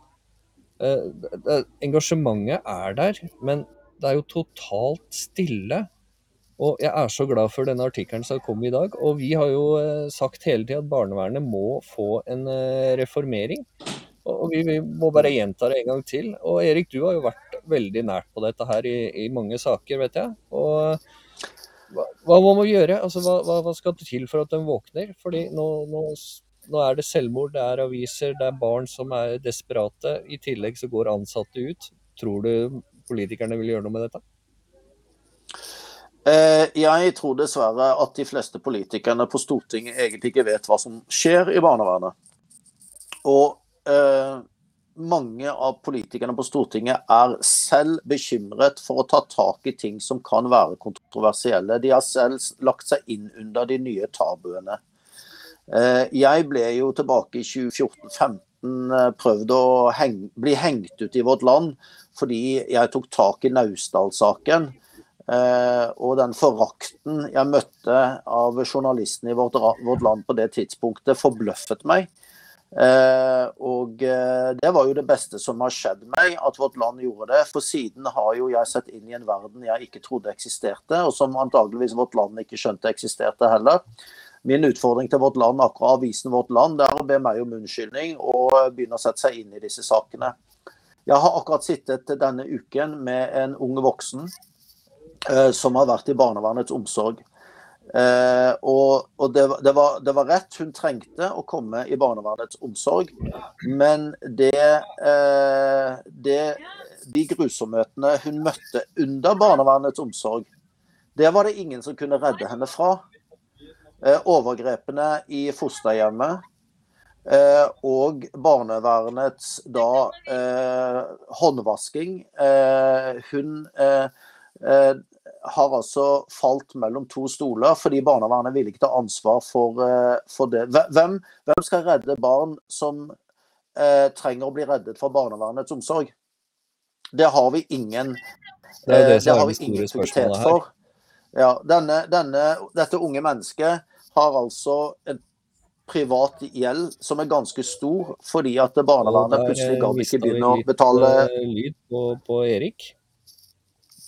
Uh, det, engasjementet er der, men det er jo totalt stille. Og jeg er så glad for denne artikkelen som kom i dag. Og vi har jo uh, sagt hele tida at barnevernet må få en reformering. Og vi, vi, må bare gjenta det en gang til. Og Erik, du har jo vært veldig nært på dette her i, i mange saker, vet jeg. Og hva, hva må man gjøre? Altså, hva, hva, skal til for at de våkner? Fordi nå, nå, nå, er det selvmord, det er aviser, det er barn som er desperate. I tillegg så går ansatte ut. Tror du politikerne vil gjøre noe med dette? Eh, jeg tror dessverre at de fleste politikerne på Stortinget egentlig ikke vet hva som skjer i barnevernet. Og eh, mange av politikerne på Stortinget er selv bekymret for å ta tak i ting som kan være kontroversielle. De har selv lagt seg inn under de nye tabuene. Eh, jeg ble jo tilbake i 2014-2015 eh, prøvd å heng, bli hengt ut i Vårt Land fordi jeg tok tak i Naustdal-saken. Uh, og den forakten jeg møtte av journalistene i vårt, vårt land på det tidspunktet, forbløffet meg. Eh, og eh, det var jo det beste som har skjedd meg, at vårt land gjorde det. For siden har jo jeg sett inn i en verden jeg ikke trodde eksisterte, og som antageligvis vårt land ikke skjønte eksisterte heller. Min utfordring til vårt land, akkurat avisen Vårt Land, det er å be meg om unnskyldning og begynne å sette seg inn i disse sakene. Jeg har akkurat sittet denne uken med en ung voksen eh, som har vært i barnevernets omsorg. Eh, og, og det, det, var, det, var, rett, hun trengte å komme i barnevernets omsorg. Men det, eh, det De grusomhetene hun møtte under barnevernets omsorg, det var det ingen som kunne redde henne fra. eh, overgrepene i fosterhjemmet eh, og barnevernets da eh, håndvasking eh, Hun har altså falt mellom to stoler fordi barnevernet vil ikke ta ansvar for, for det. Hvem, hvem, skal redde barn som trenger å bli reddet fra barnevernets omsorg? Det har vi ingen det, er det, det har vi ingen aktivitet for. Ja, denne, denne, dette unge mennesket har altså en privat gjeld som er ganske stor, fordi at barnevernet plutselig gadd ikke begynne å betale Lyd på, på Erik.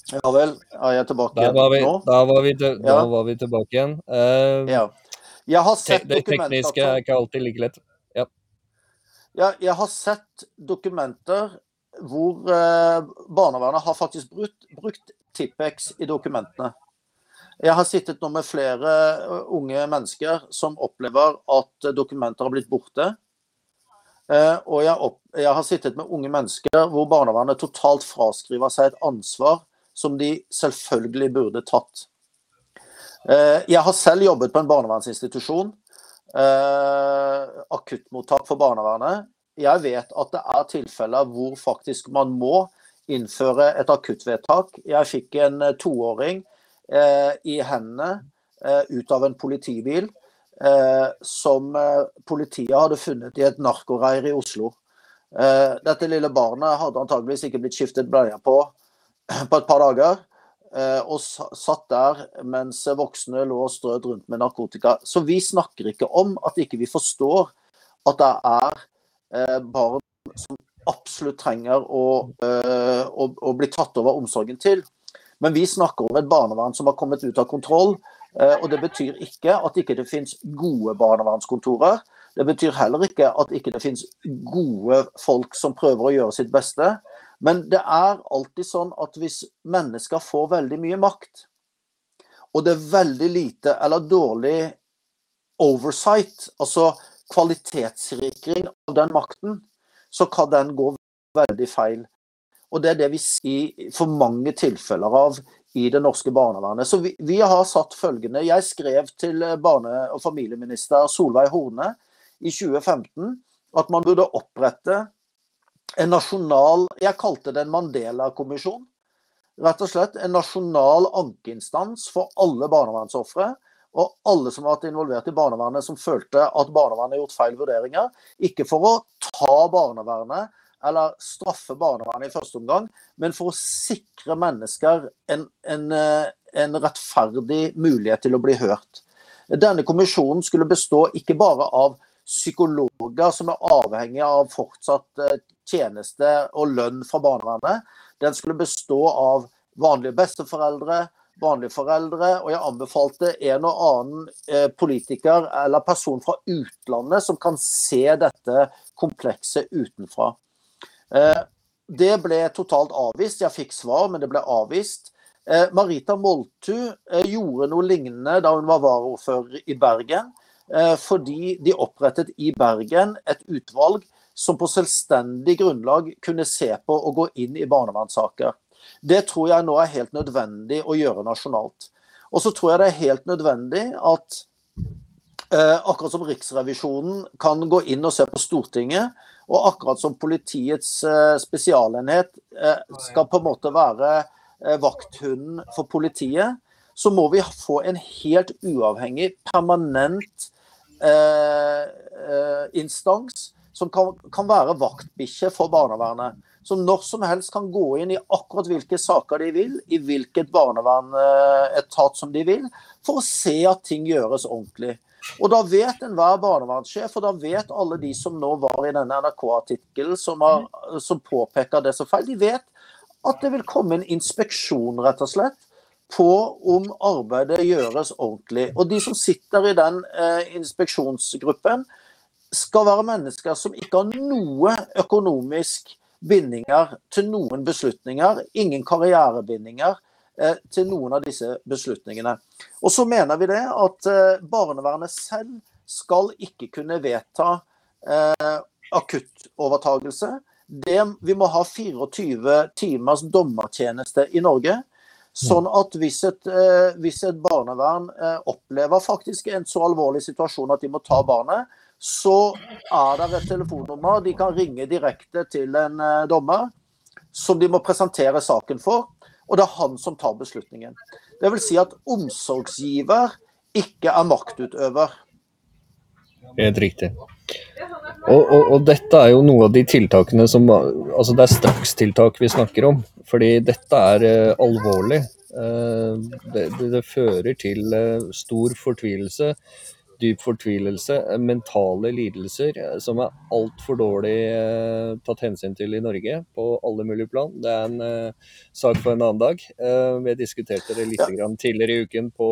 Ja vel, er jeg tilbake der var vi, nå? Da var vi, til, ja. var vi tilbake igjen. Uh, ja. Jeg har sett det tekniske er ikke alltid like lett. Ja. ja jeg har sett dokumenter hvor uh, barnevernet har faktisk brukt, brukt Tippex i dokumentene. Jeg har sittet nå med flere eh, unge mennesker som opplever at dokumenter har blitt borte. Og jeg, opp, jeg, har sittet med unge mennesker hvor barnevernet totalt fraskriver seg et ansvar som de selvfølgelig burde tatt. Eh, jeg har selv jobbet på en barnevernsinstitusjon. Eh, akuttmottak for barnevernet. Jeg vet at det er tilfeller hvor faktisk man må innføre et akuttvedtak. Jeg fikk en eh, toåring i hendene ut av en politibil som politiet hadde funnet i et narkoreir i Oslo. Dette lille barnet hadde antageligvis ikke blitt skiftet bleie på på et par dager. Eh, og satt der mens voksne lå strødd rundt med narkotika. Så vi snakker ikke om at ikke vi forstår at det er eh, barn som absolutt trenger å, eh, å, å bli tatt over omsorgen til. Men vi snakker om et barnevern som har kommet ut av kontroll. Og det betyr ikke at ikke det finnes gode barnevernskontorer. Det betyr heller ikke at ikke det finnes gode folk som prøver å gjøre sitt beste. Men det er alltid sånn at hvis mennesker får veldig mye makt, og det er veldig lite eller dårlig oversight, altså kvalitetssikring av den makten, så kan den gå veldig feil. Og det er det vi sier for mange tilfeller av i det norske barnevernet. Så vi, vi har satt følgende Jeg skrev til barne- og familieminister Solveig Horne i 2015 at man burde opprette en nasjonal Jeg kalte det en Mandela-kommisjon. Rett og slett en nasjonal ankeinstans for alle barnevernsofre. Og alle som har vært involvert i barnevernet som følte at barnevernet har gjort feil vurderinger. Ikke for å ta barnevernet eller straffe barnevernet i første omgang, men for å sikre mennesker en, en, eh, en rettferdig mulighet til å bli hørt. Denne kommisjonen skulle bestå ikke bare av psykologer som er avhengige av fortsatt eh, tjeneste og lønn fra barnevernet. Den skulle bestå av vanlige besteforeldre, vanlige foreldre, og jeg anbefalte en og annen eh, politiker eller person fra utlandet som kan se dette komplekset utenfra. Eh, det ble totalt avvist. Jeg fikk svar, men det ble avvist. Eh, Marita Moltu gjorde noe lignende da hun var varaordfører i Bergen. Fordi de opprettet i Bergen et utvalg som på selvstendig grunnlag kunne se på og gå inn i barnevernssaker. Det tror jeg nå er helt nødvendig å gjøre nasjonalt. Og så tror jeg det er helt nødvendig at eh, akkurat som Riksrevisjonen kan gå inn og se på Stortinget, og akkurat som politiets eh, spesialenhet eh, skal på en måte være eh, vakthunden for politiet, så må vi få en helt uavhengig, permanent eh, eh, instans som kan, kan være vaktbikkje for barnevernet. Som når som helst kan gå inn i akkurat hvilke saker de vil, i hvilket barnevernsetat som de vil, for å se at ting gjøres ordentlig. Og da vet enhver barnevernssjef, og da vet alle de som nå var i denne NRK-artikkelen som, som, påpeker det som feil, de vet at det vil komme en inspeksjon, rett og slett, på om arbeidet gjøres ordentlig. Og de som sitter i den eh, inspeksjonsgruppen, skal være mennesker som ikke har noe økonomisk bindinger til noen beslutninger. Ingen karrierebindinger eh, til noen av disse beslutningene. Og så mener vi det at eh, barnevernet selv skal ikke kunne vedta eh, akuttovertagelse. Det, vi må ha 24 timers dommertjeneste i Norge. Sånn at hvis et, hvis et barnevern opplever faktisk en så alvorlig situasjon at de må ta barnet, så er det et telefonnummer de kan ringe direkte til en dommer, som de må presentere saken for. Og det er han som tar beslutningen. Det vil si at omsorgsgiver ikke er maktutøver. Helt riktig. Og, og, og, dette er jo noe av de tiltakene som Altså det er strakstiltak vi snakker om. Fordi dette er uh, alvorlig. Uh, det, det, det, fører til uh, stor fortvilelse dyp fortvilelse, eh, mentale lidelser eh, som er altfor dårlig eh, tatt hensyn til i Norge på alle mulige plan. Det er en eh, sak for en annen dag. Eh, vi diskuterte det litt ja. tidligere i uken på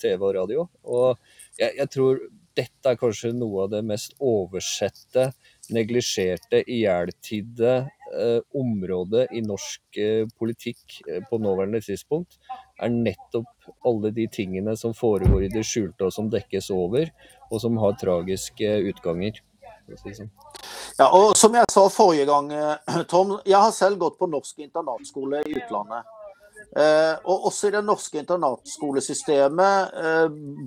TV og radio. Og jeg, jeg tror dette er kanskje noe av det mest oversette, neglisjerte, ihjeltidde eh, området i norsk eh, politikk eh, på nåværende tidspunkt er nettopp alle de tingene som foregår i det skjulte og som dekkes over, og som har tragiske utganger. Sånn. Ja, og Som jeg sa forrige gang, Tom, jeg har selv gått på norsk internatskole i utlandet. Og også i det norske internatskolesystemet,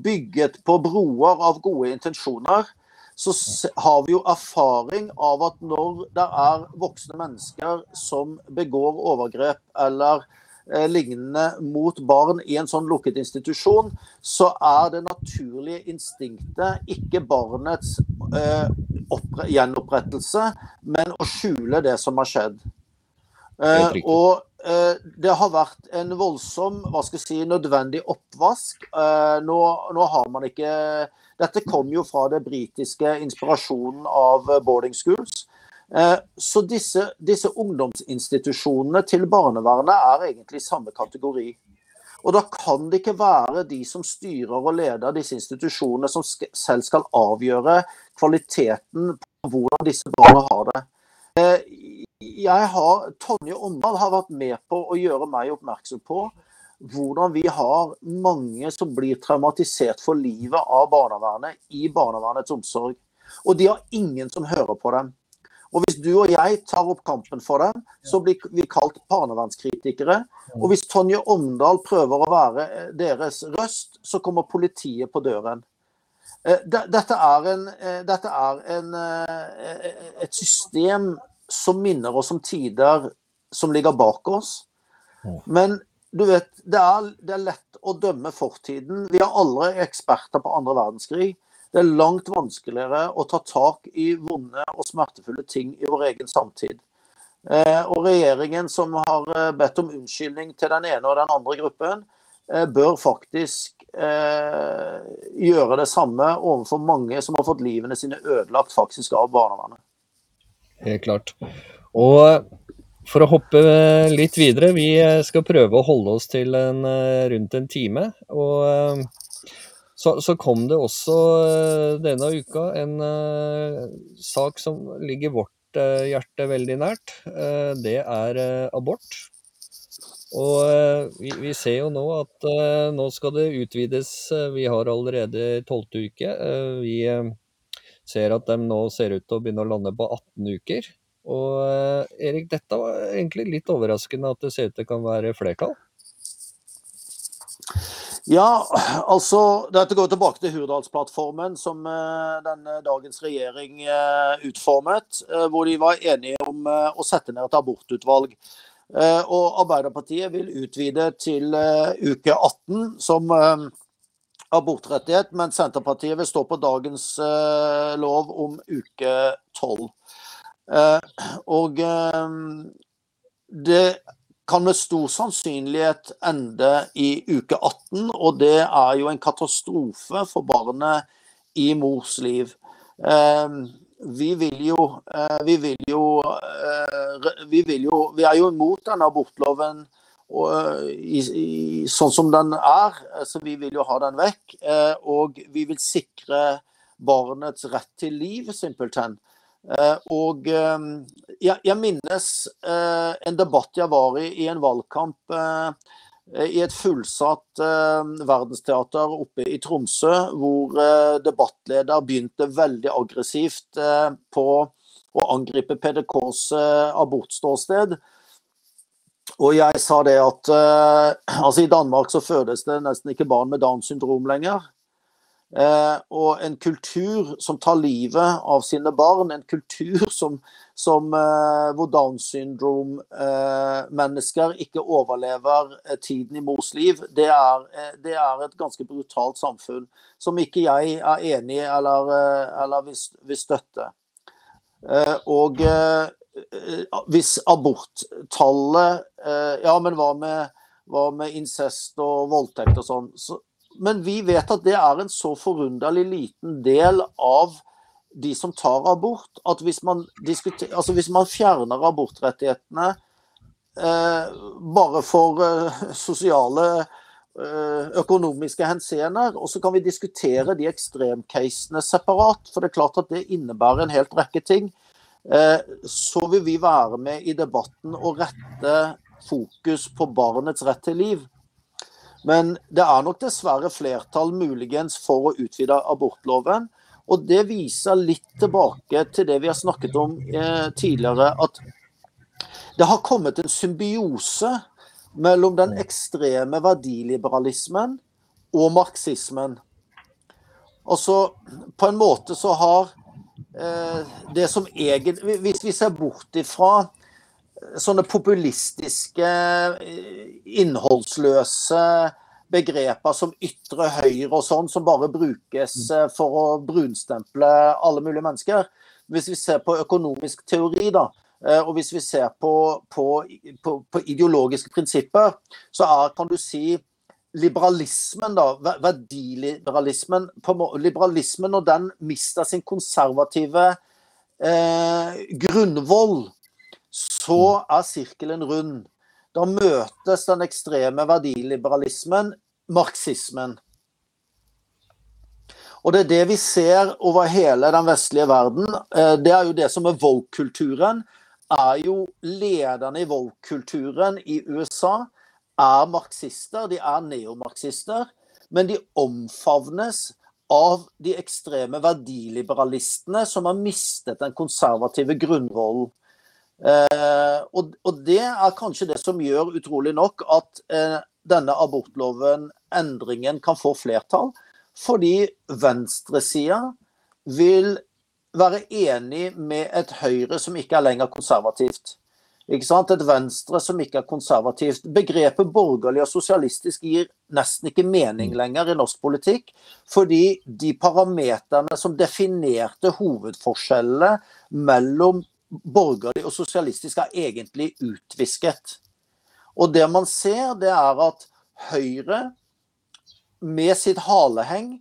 bygget på broer av gode intensjoner, så har vi jo erfaring av at når det er voksne mennesker som begår overgrep eller Eh, lignende mot barn i en sånn lukket institusjon, så er det naturlige instinktet ikke barnets eh, gjenopprettelse, men å skjule det som har skjedd. Eh, og eh, det har vært en voldsom, hva skal jeg si, nødvendig oppvask. Eh, nå, nå, har man ikke Dette kom jo fra det britiske inspirasjonen av boarding schools. Eh, så disse, disse, ungdomsinstitusjonene til barnevernet er egentlig samme kategori. Og da kan det ikke være de som styrer og leder disse institusjonene, som selv skal avgjøre kvaliteten på hvordan disse barna har det. Eh, har, Tonje Åndal har vært med på å gjøre meg oppmerksom på hvordan vi har mange som blir traumatisert for livet av barnevernet i barnevernets omsorg. Og de har ingen som hører på dem. Og hvis du og jeg tar opp kampen for dem, så blir vi kalt barnevernskritikere. Og hvis Tonje Omdal prøver å være eh, deres røst, så kommer politiet på døren. Eh, dette er, en, eh, dette er en, et system som minner oss om tider som ligger bak oss. Men du vet, det er, det er lett å dømme fortiden. Vi er alle eksperter på andre verdenskrig. Det er langt vanskeligere å ta tak i vonde og smertefulle ting i vår egen samtid. Eh, og regjeringen som har eh, bedt om unnskyldning til den ene og den andre gruppen, eh, bør faktisk gjøre det samme overfor mange som har fått livene sine ødelagt faktisk av barnevernet. Helt klart. Og for å hoppe litt videre, vi skal prøve å holde oss til en, rundt en time. Og så, så, kom det også eh, denne uka en sak som ligger vårt hjerte veldig nært. Det er abort. Og vi, vi, ser jo nå at nå skal det utvides. Vi har allerede tolvte uke. vi ser at de nå ser ut til å begynne å lande på 18 uker. Og Erik, dette var egentlig litt overraskende at det ser ut til kan være flertall? Ja, altså Dette går tilbake til Hurdalsplattformen, som uh, denne dagens regjering uh, utformet. Hvor de var enige om å sette ned et abortutvalg. og Arbeiderpartiet vil utvide til uke 18 som abortrettighet, mens Senterpartiet vil stå på dagens lov om uke 12. og det kan med stor sannsynlighet ende i uke 18, og det er jo en katastrofe for barnet i mors liv. Ehm, vi vil jo eh, Vi vil jo eh, Vi, vil jo, vi er jo imot denne abortloven og, i, i, sånn som den er, så vi vil jo ha den vekk. Eh, og vi vil sikre barnets rett til liv, simpelthen. Eh, og eh, jeg, minnes eh, en debatt jeg var i i en valgkamp i et fullsatt verdensteater oppe i Tromsø, hvor debattleder begynte veldig aggressivt på å angripe PDKs abortståsted. og jeg sa det at altså i Danmark så fødes det nesten ikke barn med Downs syndrom lenger. Uh, og en kultur som tar livet av sine barn, en kultur som, som uh, hvor Downs syndrom-mennesker ikke overlever tiden i mors liv, det er, det er, et ganske brutalt samfunn som ikke jeg er enig i eller, eller vil, vil, støtte. og hvis aborttallet Ja, men hva med, hva med incest og voldtekt og sånn? Så, men vi vet at det er en så forunderlig liten del av de som tar abort, at hvis man, altså hvis man fjerner abortrettighetene eh, bare for eh, sosiale eh, økonomiske henseener, og så kan vi diskutere de ekstremcasene separat, for det er klart at det innebærer en helt rekke ting. Eh, så vil vi være med i debatten og rette fokus på barnets rett til liv. Men det er nok dessverre flertall muligens for å utvide abortloven. Og det viser litt tilbake til det vi har snakket om eh, tidligere, at det har kommet en symbiose mellom den ekstreme verdiliberalismen og marxismen. Altså, på en måte så har Eh, det som egentlig Hvis vi ser bort ifra sånne populistiske, eh, innholdsløse begreper som ytre høyre og sånn, som bare brukes mm. eh, for å brunstemple alle mulige mennesker. Hvis vi ser på økonomisk teori, da, og hvis vi ser på, på, på, på ideologiske prinsipper, så er, kan du si liberalismen, da, verdiliberalismen Liberalismen, når den mister sin konservative eh, grunnvoll, så mm. er sirkelen rund. Da møtes den ekstreme verdiliberalismen marxismen. Og det er det vi ser over hele den vestlige verden. Eh, det er jo det som er woke-kulturen. Er jo lederne i woke-kulturen i USA er marxister, de er neomarxister, men de omfavnes av de ekstreme verdiliberalistene som har mistet den konservative grunnrollen. Eh, og, og, det er kanskje det som gjør, utrolig nok, at eh, denne abortloven, endringen, kan få flertall. Fordi venstresida vil være enig med et Høyre som ikke er lenger konservativt. Ikke sant? Et Venstre som ikke er konservativt. Begrepet borgerlig og sosialistisk gir nesten ikke mening mm. lenger i norsk politikk, fordi de parameterne som definerte hovedforskjellene mellom borgerlig og sosialistisk, er egentlig utvisket. Og det man ser, det er at Høyre, med sitt haleheng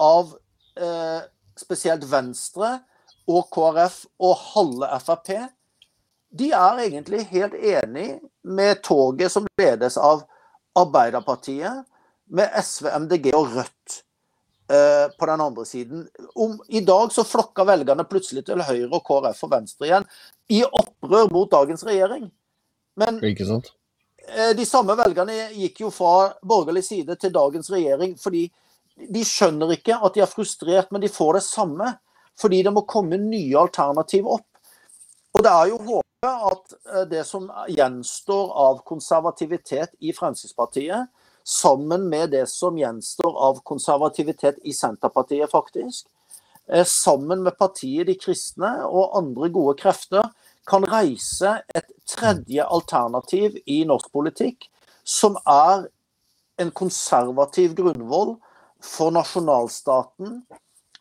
av eh, spesielt Venstre og KrF og halve Frp, de er egentlig helt enig med toget som ledes av Arbeiderpartiet, med SV, MDG og Rødt eh, på den andre siden. Om, I dag så flokka velgerne plutselig til Høyre og KrF og Venstre igjen, i opprør mot dagens regjering. Men eh, de samme velgerne gikk jo fra borgerlig side til dagens regjering fordi de skjønner ikke at de er frustrert, men de får det samme. Fordi det må komme nye alternativ opp. Og det er jo håpet at eh, det som gjenstår av konservativitet i Fremskrittspartiet, sammen med det som gjenstår av konservativitet i Senterpartiet, faktisk, eh, sammen med partiet De kristne og andre gode krefter, kan reise et tredje alternativ i norsk politikk, som er en konservativ grunnvoll for nasjonalstaten,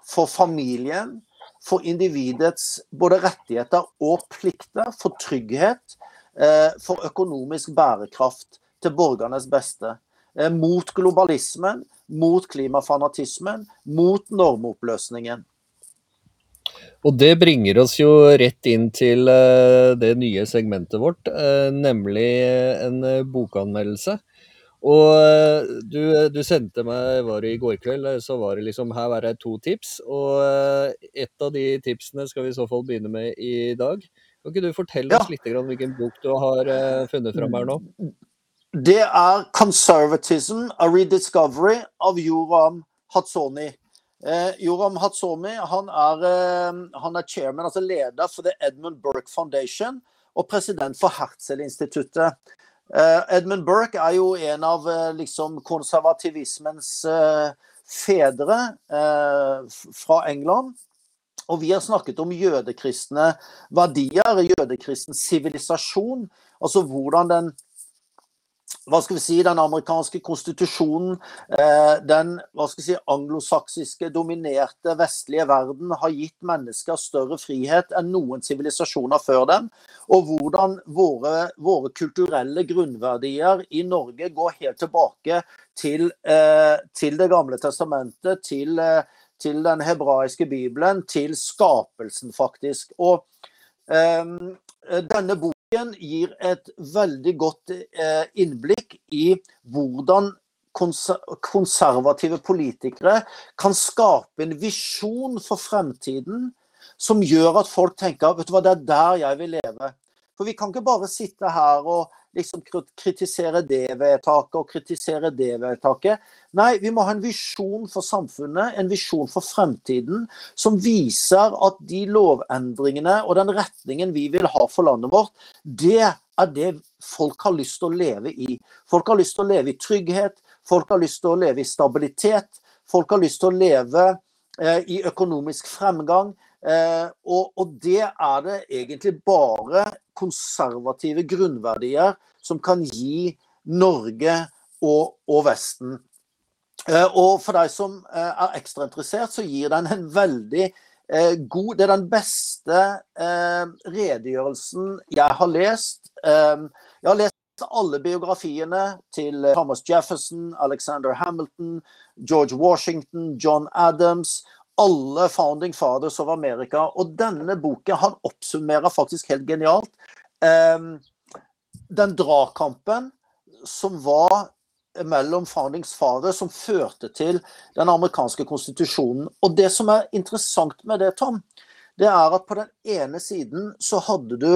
for familien, for individets både rettigheter og plikter, for trygghet, eh, for økonomisk bærekraft til borgernes beste. Eh, mot globalismen, mot klimafanatismen, mot normoppløsningen. Og det bringer oss jo rett inn til eh, det nye segmentet vårt, nemlig en bokanmeldelse. Og eh, du, du, sendte meg, var det i går kveld, eh, så var det liksom her var det to tips. Og eh, et av de tipsene skal vi i så fall begynne med i dag. Kan ikke du fortelle oss litt om hvilken bok du har funnet fram her nå? Det er 'Conservatism A Rediscovery' av Joram Hatsoni. Eh, Joram Hatsoni han er, eh, han er chairman, altså leder for The Edmund Burke Foundation og president for Herzl-instituttet. Edmund Burke er jo en av liksom, konservativismens fedre fra England. Og vi har snakket om jødekristne verdier, jødekristen sivilisasjon. Altså hvordan den hva skal vi si, den amerikanske konstitusjonen, eh, den hva skal vi si, anglosaksiske, dominerte vestlige verden har gitt mennesker større frihet enn noen sivilisasjoner før dem. Og hvordan våre, våre, kulturelle grunnverdier i Norge går helt tilbake til, eh, til Det gamle testamentet, til, eh, til, den hebraiske bibelen, til skapelsen, faktisk. Og denne boken gir et veldig godt eh, innblikk i hvordan konservative politikere kan skape en visjon for fremtiden som gjør at folk tenker vet du hva, det er der jeg vil leve. For vi kan ikke bare sitte her og liksom kritisere det vedtaket og kritisere det vedtaket. Nei, vi må ha en visjon for samfunnet, en visjon for fremtiden, som viser at de lovendringene og den retningen vi vil ha for landet vårt, det er det folk har lyst til å leve i. Folk har lyst til å leve i trygghet, folk har lyst til å leve i stabilitet, folk har lyst til å leve eh, i økonomisk fremgang. Eh, og, og, det er det egentlig bare konservative grunnverdier som kan gi Norge og, og Vesten. Eh, og for deg som eh, er ekstra interessert, så gir den en veldig eh, god Det er den beste eh, redegjørelsen jeg har lest. Eh, jeg har lest alle biografiene til Thomas Jefferson, Alexander Hamilton, George Washington, John Adams alle founding fathers of America. Og denne boken han oppsummerer faktisk helt genialt um, den dragkampen som var mellom foundings fathers, som førte til den amerikanske konstitusjonen. Og det som er interessant med det, Tom, det er at på den ene siden så hadde du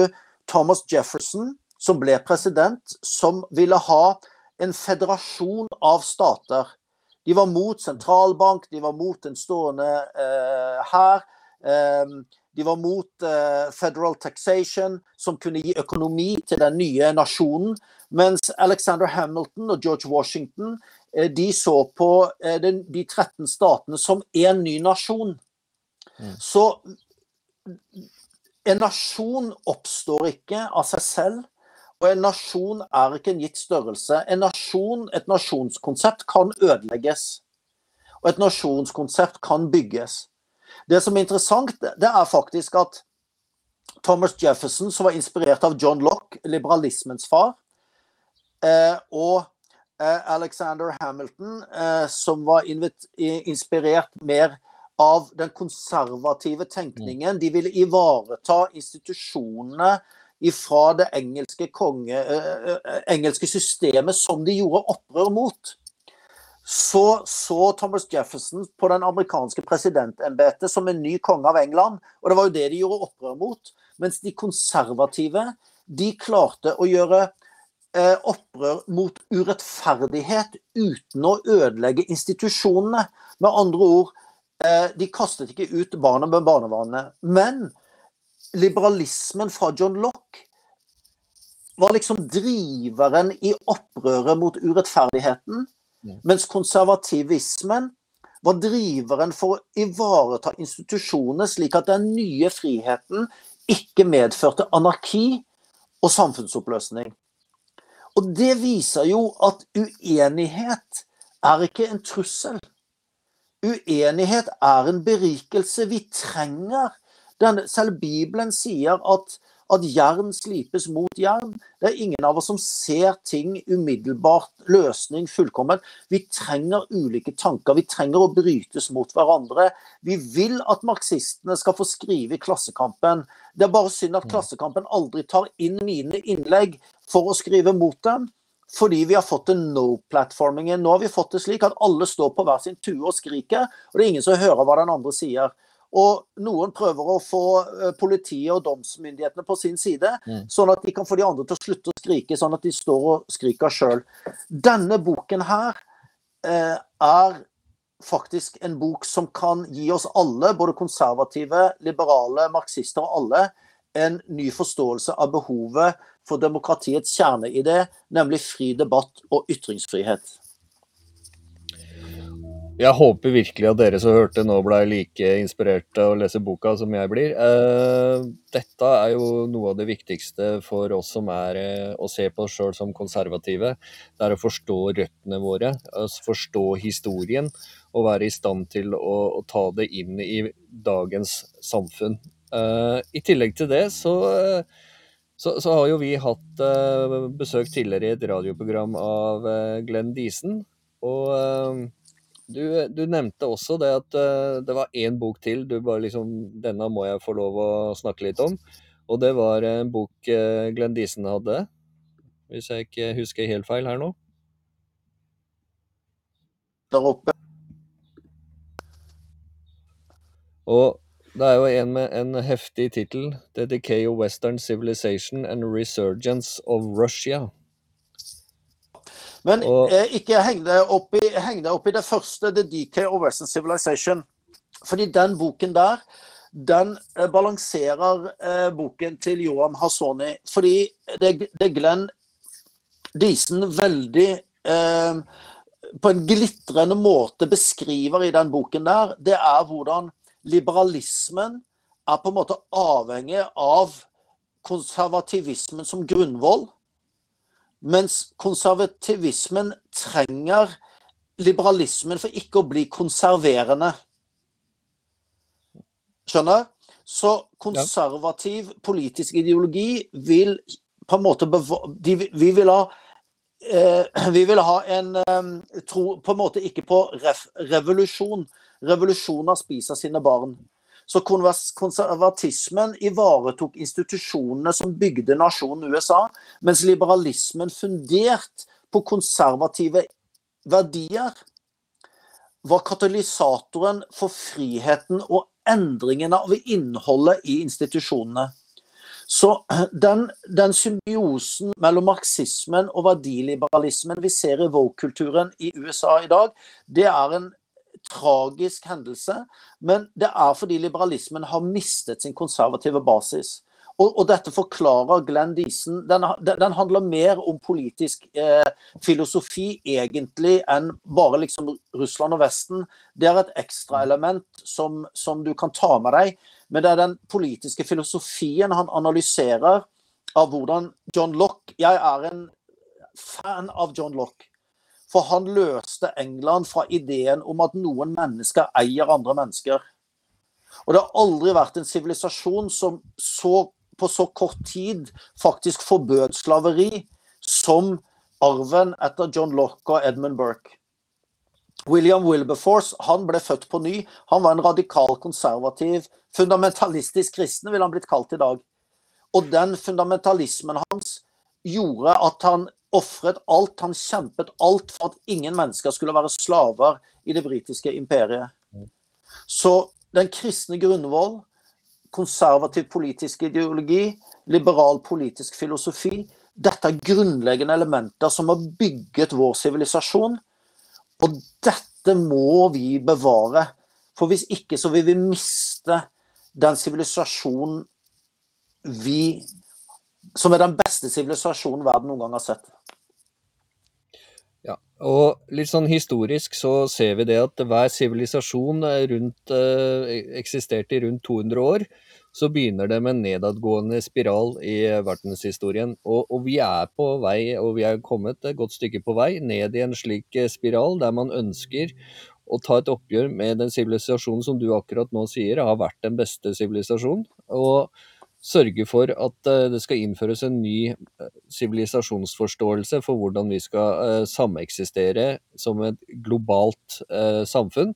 Thomas Jefferson, som ble president, som ville ha en federasjon av stater. De var mot sentralbank, de var mot den stående eh, hær. Eh, de var mot eh, federal taxation, som kunne gi økonomi til den nye nasjonen. Mens Alexander Hamilton og George Washington de så på den, de 13 statene som én ny nasjon. Mm. Så en nasjon oppstår ikke av seg selv. Og en nasjon er ikke en gitt størrelse. En nasjon, et nasjonskonsept kan ødelegges. Og et nasjonskonsept kan bygges. Det som er interessant, det er faktisk at Thomas Jefferson, som var inspirert av John Locke, liberalismens far, eh, og eh, Alexander Hamilton, eh, som var inspirert mer av den konservative tenkningen. De ville ivareta institusjonene ifra det engelske, konge, engelske systemet som de gjorde opprør mot. Så så Thomas Jefferson på den amerikanske presidentembetet som en ny konge av England. Og det var jo det de gjorde opprør mot. Mens de konservative de klarte å gjøre eh, opprør mot urettferdighet uten å ødelegge institusjonene. Med andre ord, eh, de kastet ikke ut barna med barnevannet. Men liberalismen fra John Locke var liksom driveren i opprøret mot urettferdigheten. Mens konservativismen var driveren for å ivareta institusjonene, slik at den nye friheten ikke medførte anarki og samfunnsoppløsning. Og det viser jo at uenighet er ikke en trussel. Uenighet er en berikelse. Vi trenger den, selv Bibelen sier at, at jern slipes mot jern. Det er ingen av oss som ser ting umiddelbart, løsning fullkommen. Vi trenger ulike tanker. Vi trenger å brytes mot hverandre. Vi vil at marxistene skal få skrive i Klassekampen. Det er bare synd at mm. Klassekampen aldri tar inn mine innlegg for å skrive mot dem. Fordi vi har fått en no-platformingen. Nå har vi fått det slik at alle står på hver sin tue og skriker, og det er ingen som hører hva den andre sier. Og noen prøver å få eh, politiet og domsmyndighetene på sin side, mm. sånn at de kan få de andre til å slutte å skrike, sånn at de står og skriker sjøl. Denne boken her eh, er faktisk en bok som kan gi oss alle, både konservative, liberale, marxister og alle, en ny forståelse av behovet for demokratiets kjerneidé, nemlig fri debatt og ytringsfrihet. Jeg håper virkelig at dere som hørte nå ble like inspirerte av å lese boka som jeg blir. Eh, dette er jo noe av det viktigste for oss som er eh, å se på oss sjøl som konservative. Det er å forstå røttene våre, forstå historien og være i stand til å, ta det inn i dagens samfunn. Eh, I tillegg til det så, så, så har jo vi hatt besøk tidligere i et radioprogram av Glenn Disen. og du, du, nevnte også det at uh, det var én bok til du bare liksom Denne må jeg få lov å snakke litt om. Og det var en bok uh, Glenn Disen hadde, hvis jeg ikke husker helt feil her nå. Der oppe. Og det er jo en med en heftig tittel. 'The Decay of Western Civilization and Resurgence of Russia'. Men og, eh, ikke heng deg opp, opp, i det første, The DK of Western Civilization. Fordi den boken der, den eh, balanserer eh, boken til Joam Hasoni. Fordi det, det Glenn Disen veldig eh, på en glitrende måte beskriver i den boken der, det er hvordan liberalismen er på en måte avhengig av konservativismen som grunnvoll mens konservativismen trenger liberalismen for ikke å bli konserverende. Skjønner? Så konservativ politisk ideologi vil på en måte de, Vi vil ha eh, vi vil ha en eh, tro på en måte ikke på ref, revolusjon. Revolusjoner spiser sine barn. Så konservatismen ivaretok institusjonene som bygde nasjonen USA, mens liberalismen fundert på konservative verdier var katalysatoren for friheten og endringen av innholdet i institusjonene. Så den, den symbiosen mellom marxismen og verdiliberalismen vi ser i woke-kulturen i USA i dag, det er en tragisk hendelse, men det er fordi liberalismen har mistet sin konservative basis. Og, og dette forklarer Glenn Deason. Den, den handler mer om politisk eh, filosofi egentlig enn bare liksom Russland og Vesten. Det er et ekstraelement som, som du kan ta med deg. Men det er den politiske filosofien han analyserer av hvordan John Lock Jeg er en fan av John Lock. For han løste England fra ideen om at noen mennesker eier andre mennesker. Og det har aldri vært en sivilisasjon som så, på så kort tid faktisk forbød slaveri som arven etter John Locke og Edmund Burke. William Wilberforce han ble født på ny. Han var en radikal, konservativ, fundamentalistisk kristen, ville han blitt kalt i dag. Og den fundamentalismen hans gjorde at han ofret alt. Han kjempet alt for at ingen mennesker skulle være slaver i det britiske imperiet. Så den kristne grunnvoll, konservativ politisk ideologi, liberal politisk filosofi Dette er grunnleggende elementer som har bygget vår sivilisasjon. Og dette må vi bevare. For hvis ikke så vil vi miste den sivilisasjonen vi Som er den beste sivilisasjonen verden noen gang har sett. Og litt sånn historisk så ser vi det at hver sivilisasjon rundt, eh, eksisterte i rundt 200 år. Så begynner det med en nedadgående spiral i verdenshistorien. Og, og, vi er på vei, og vi er kommet et godt stykke på vei, ned i en slik eh, spiral der man ønsker å ta et oppgjør med den sivilisasjonen som du akkurat nå sier har vært den beste sivilisasjonen. Og sørge for at eh, det skal innføres en ny eh, sivilisasjonsforståelse for hvordan vi skal eh, sameksistere som et globalt samfunn,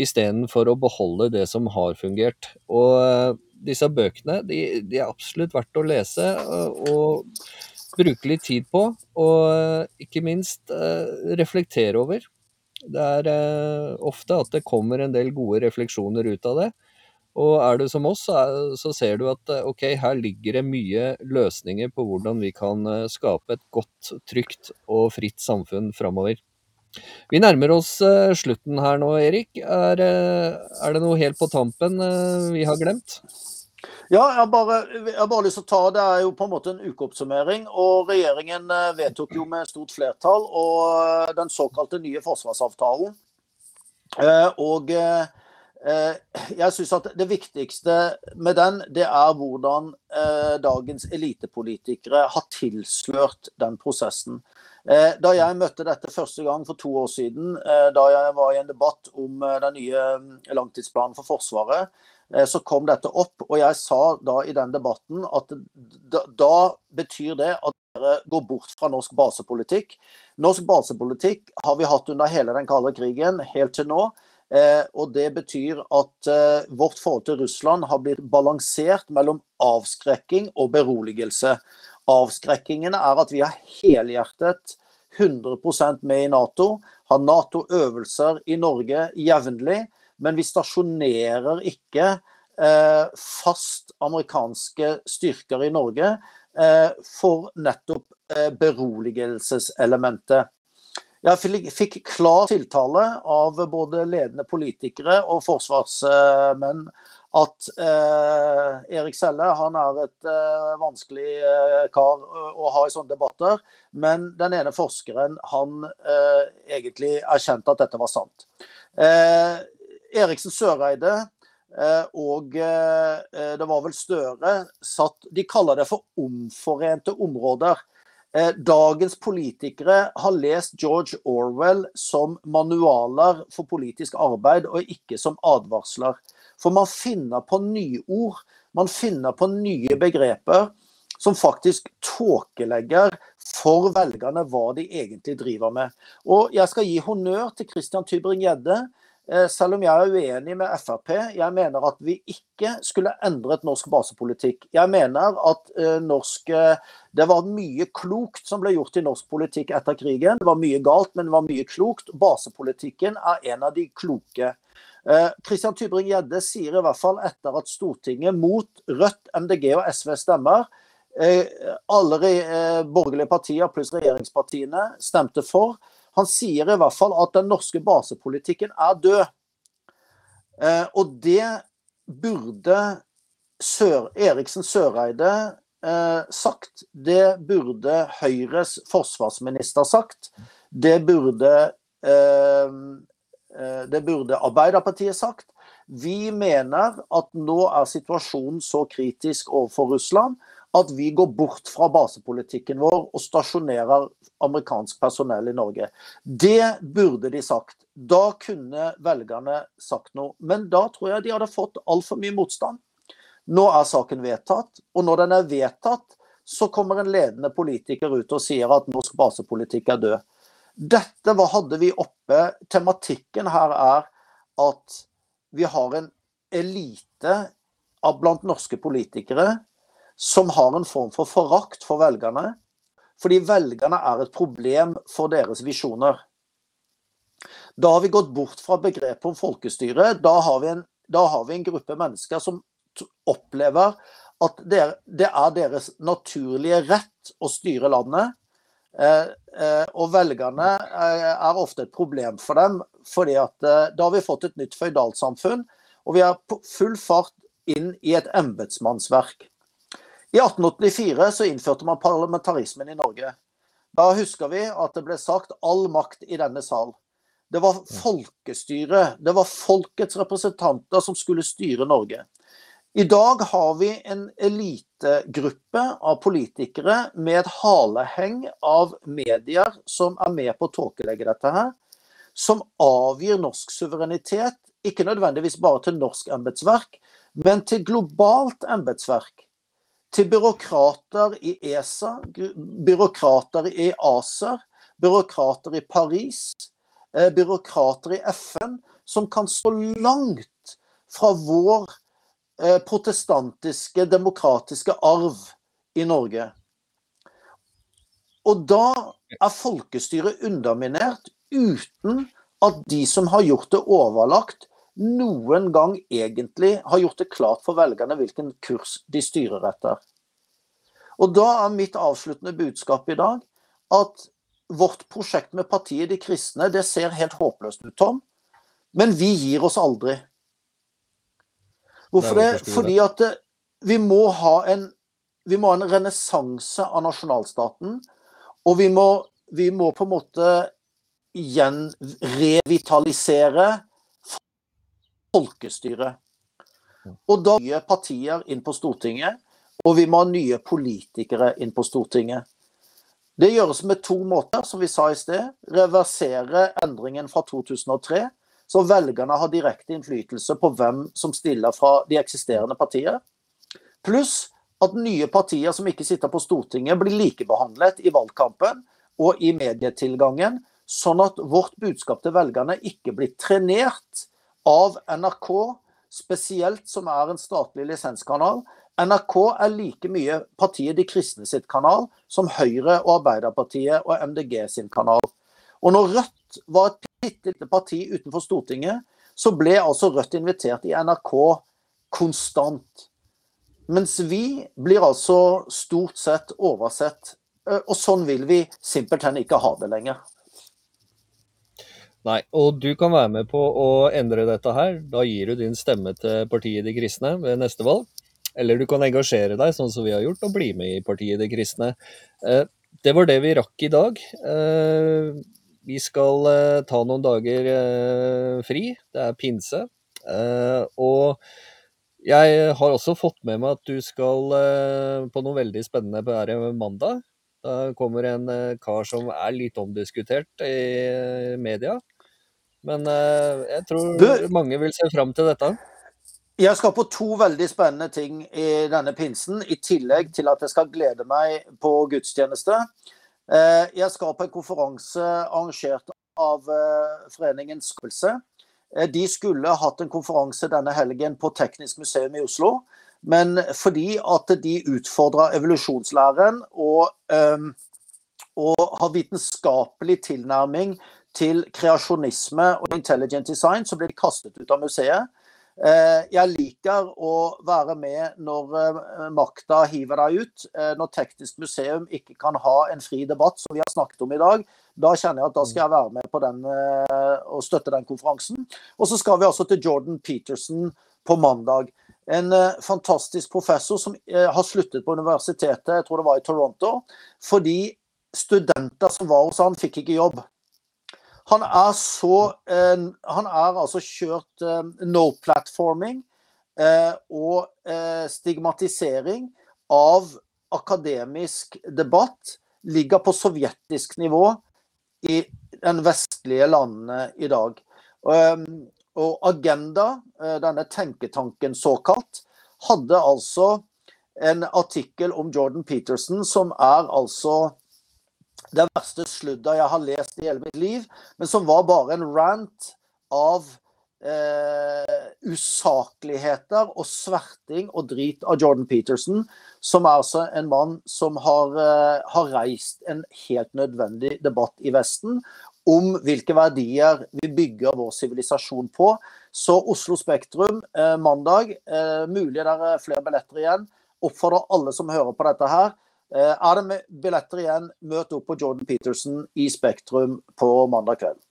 istedenfor å beholde det som har fungert. Og disse bøkene de, de er absolutt verdt å lese og bruke litt tid på, og ikke minst reflektere over. Det er ofte at det kommer en del gode refleksjoner ut av det. Og er du som oss, så, ser du at eh, ok, her ligger det mye løsninger på hvordan vi kan eh, skape et godt, trygt og fritt samfunn framover. Vi nærmer oss eh, slutten her nå, Erik. Er, er, det noe helt på tampen vi har glemt? Ja, jeg har, bare, jeg bare lyst til å ta Det er jo på en måte en ukeoppsummering. og Regjeringen vedtok jo med stort flertall og den såkalte nye forsvarsavtalen. Og jeg syns at det viktigste med den, det er hvordan dagens elitepolitikere har tilslørt den prosessen. Da jeg møtte dette første gang for to år siden, da jeg var i en debatt om den nye langtidsplanen for Forsvaret, Eh, så kom dette opp. Og jeg sa da i den debatten at da betyr det at dere går bort fra norsk basepolitikk. Norsk basepolitikk har vi hatt under hele den kalde krigen, helt til nå. Eh, og det betyr at eh, vårt forhold til Russland har blitt balansert mellom avskrekking og beroligelse. Avskrekkingen er at vi er helhjertet 100% med i Nato, har Nato-øvelser i Norge jevnlig men vi stasjonerer ikke eh, fast amerikanske styrker i Norge eh, for nettopp eh, beroligelseselementet. Jeg fikk klar tiltale av både ledende politikere og forsvarsmenn at eh, Erik Selle han er et eh, vanskelig eh, kar å ha i sånne debatter. Men den ene forskeren han egentlig erkjente at dette var sant. Eriksen Søreide eh, og eh, eh, det var vel Støre satt De kaller det for omforente områder. Dagens politikere har lest George Orwell som manualer for politisk arbeid, og ikke som advarsler. For man finner på nye ord, man finner på nye begreper som faktisk tåkelegger for velgerne hva de egentlig driver med. Og jeg skal gi honnør til Christian Tybring-Gjedde Eh, selv om jeg er uenig med Frp. Jeg mener at vi ikke skulle endret norsk basepolitikk. Jeg mener at eh, norsk eh, Det var mye klokt som ble gjort i norsk politikk etter krigen. Det var mye galt, men det var mye klokt. Basepolitikken er en av de kloke. Kristian Tybring-Gjedde sier i hvert fall etter at Stortinget mot Rødt, MDG og SV stemmer, alle borgerlige partier pluss regjeringspartiene stemte for, han sier i hvert fall at den norske basepolitikken er død. Eh, og det burde Sør, Eriksen Søreide eh, sagt. Det burde Høyres forsvarsminister sagt. Det burde, eh, det burde Arbeiderpartiet sagt. Vi mener at nå er situasjonen så kritisk overfor Russland at vi går bort fra basepolitikken vår og stasjonerer amerikansk personell i Norge. Det burde de sagt. Da kunne velgerne sagt noe. Men da tror jeg de hadde fått altfor mye motstand. Nå er saken vedtatt, og når den er vedtatt, så kommer en ledende politiker ut og sier at norsk basepolitikk er død. Dette hva hadde vi oppe. Tematikken her er at vi har en elite blant norske politikere som har en form for forakt for velgerne. Fordi velgerne er et problem for deres visjoner. Da har vi gått bort fra begrepet om folkestyre. Da har vi en, har vi en gruppe mennesker som opplever at det er, det er, deres naturlige rett å styre landet. Eh, eh, og velgerne eh, er ofte et problem for dem. fordi at eh, da har vi fått et nytt føydalsamfunn, og vi er på full fart inn i et embetsmannsverk. I 1884 så innførte man parlamentarismen i Norge. Da husker vi at det ble sagt 'all makt i denne sal'. Det var folkestyre. Det var folkets representanter som skulle styre Norge. I dag har vi en elitegruppe av politikere med et haleheng av medier som er med på å tåkelegge dette her. Som avgir norsk suverenitet, ikke nødvendigvis bare til norsk embetsverk, men til globalt embetsverk til byråkrater i ESA, byråkrater i ACER, byråkrater i Paris, eh, byråkrater i FN, som kan stå langt fra vår eh, protestantiske, demokratiske arv i Norge. Og da er folkestyret underminert uten at de som har gjort det overlagt, noen gang egentlig har gjort det klart for velgerne hvilken kurs de styrer etter. Og Da er mitt avsluttende budskap i dag at vårt prosjekt med partiet De kristne det ser helt håpløst ut, Tom. Men vi gir oss aldri. Hvorfor det? Fordi at vi må ha en, vi må ha en renessanse av nasjonalstaten. Og vi må, vi må på en måte igjen revitalisere folkestyret. Og da nye partier inn på Stortinget, og vi må ha nye politikere inn på Stortinget. Det gjøres med to måter, som vi sa i sted. Reversere endringen fra 2003, så velgerne har direkte innflytelse på hvem som stiller fra de eksisterende partier. Pluss at nye partier som ikke sitter på Stortinget, blir likebehandlet i valgkampen og i medietilgangen, sånn at vårt budskap til velgerne ikke blir trenert av NRK, spesielt som er en statlig lisenskanal. NRK er like mye partiet De kristne sitt kanal som Høyre og Arbeiderpartiet og MDG sin kanal. Og når Rødt var et bitte lite parti utenfor Stortinget, så ble altså Rødt invitert i NRK konstant. Mens vi blir altså stort sett oversett. Og sånn vil vi simpelthen ikke ha det lenger. Nei, og du kan være med på å endre dette her. Da gir du din stemme til partiet De kristne ved neste valg. Eller du kan engasjere deg, sånn som vi har gjort, og bli med i partiet De kristne. Eh, det var det vi rakk i dag. Eh, vi skal eh, ta noen dager fri. Det er pinse. Og jeg har også fått med meg at du skal på noe veldig spennende på her mandag. Da kommer en kar som er litt omdiskutert i media. Men jeg tror mange vil se fram til dette. Jeg skal på to veldig spennende ting i denne pinsen, i tillegg til at jeg skal glede meg på gudstjeneste. Uh, jeg skal på en konferanse arrangert av uh, Foreningen Skapelse. De skulle hatt en konferanse denne helgen på Teknisk museum i Oslo. Men fordi at de utfordra evolusjonslæren og, og har vitenskapelig tilnærming til kreasjonisme og intelligent design, så ble de kastet ut av museet. Eh, jeg liker å være med når eh, makta hiver deg ut. Eh, når Teknisk museum ikke kan ha en fri debatt, som vi har snakket om i dag. Da kjenner jeg at da skal jeg være med på den og støtte den konferansen. Og så skal vi altså til Jordan Peterson på mandag. En fantastisk professor som har sluttet på universitetet, jeg tror det var i Toronto, fordi studenter som var hos han, fikk ikke jobb. Han er så eh, Han er altså kjørt eh, no platforming eh, og stigmatisering av akademisk debatt ligger på sovjetisk nivå i den vestlige landene i dag. Eh, og Agenda, denne tenketanken såkalt, hadde altså en artikkel om Jordan Peterson som er altså det verste sludda jeg har lest i hele mitt liv, men som var bare en rant av eh, usakligheter og sverting og drit av Jordan Peterson, som er altså en mann som har, eh, har reist en helt nødvendig debatt i Vesten om hvilke verdier vi bygger vår sivilisasjon på. Så Oslo Spektrum eh, mandag, eh, mulig det er flere billetter igjen. Oppfordrer alle som hører på dette her, er det billetter igjen, møt opp på Jordan Peterson i Spektrum på mandag kveld.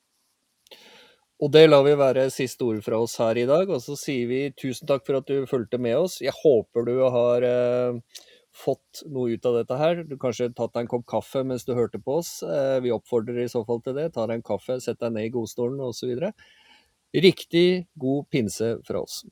Og det lar vi være siste ord fra oss her i dag. Og så sier vi tusen takk for at du fulgte med oss. Jeg håper du har eh, fått noe ut av dette her. Du kanskje tatt deg en kopp kaffe mens du hørte på oss. Eh, vi oppfordrer i så fall til det. Ta deg en kaffe, sett deg ned i godstolen osv. Riktig god pinse fra oss.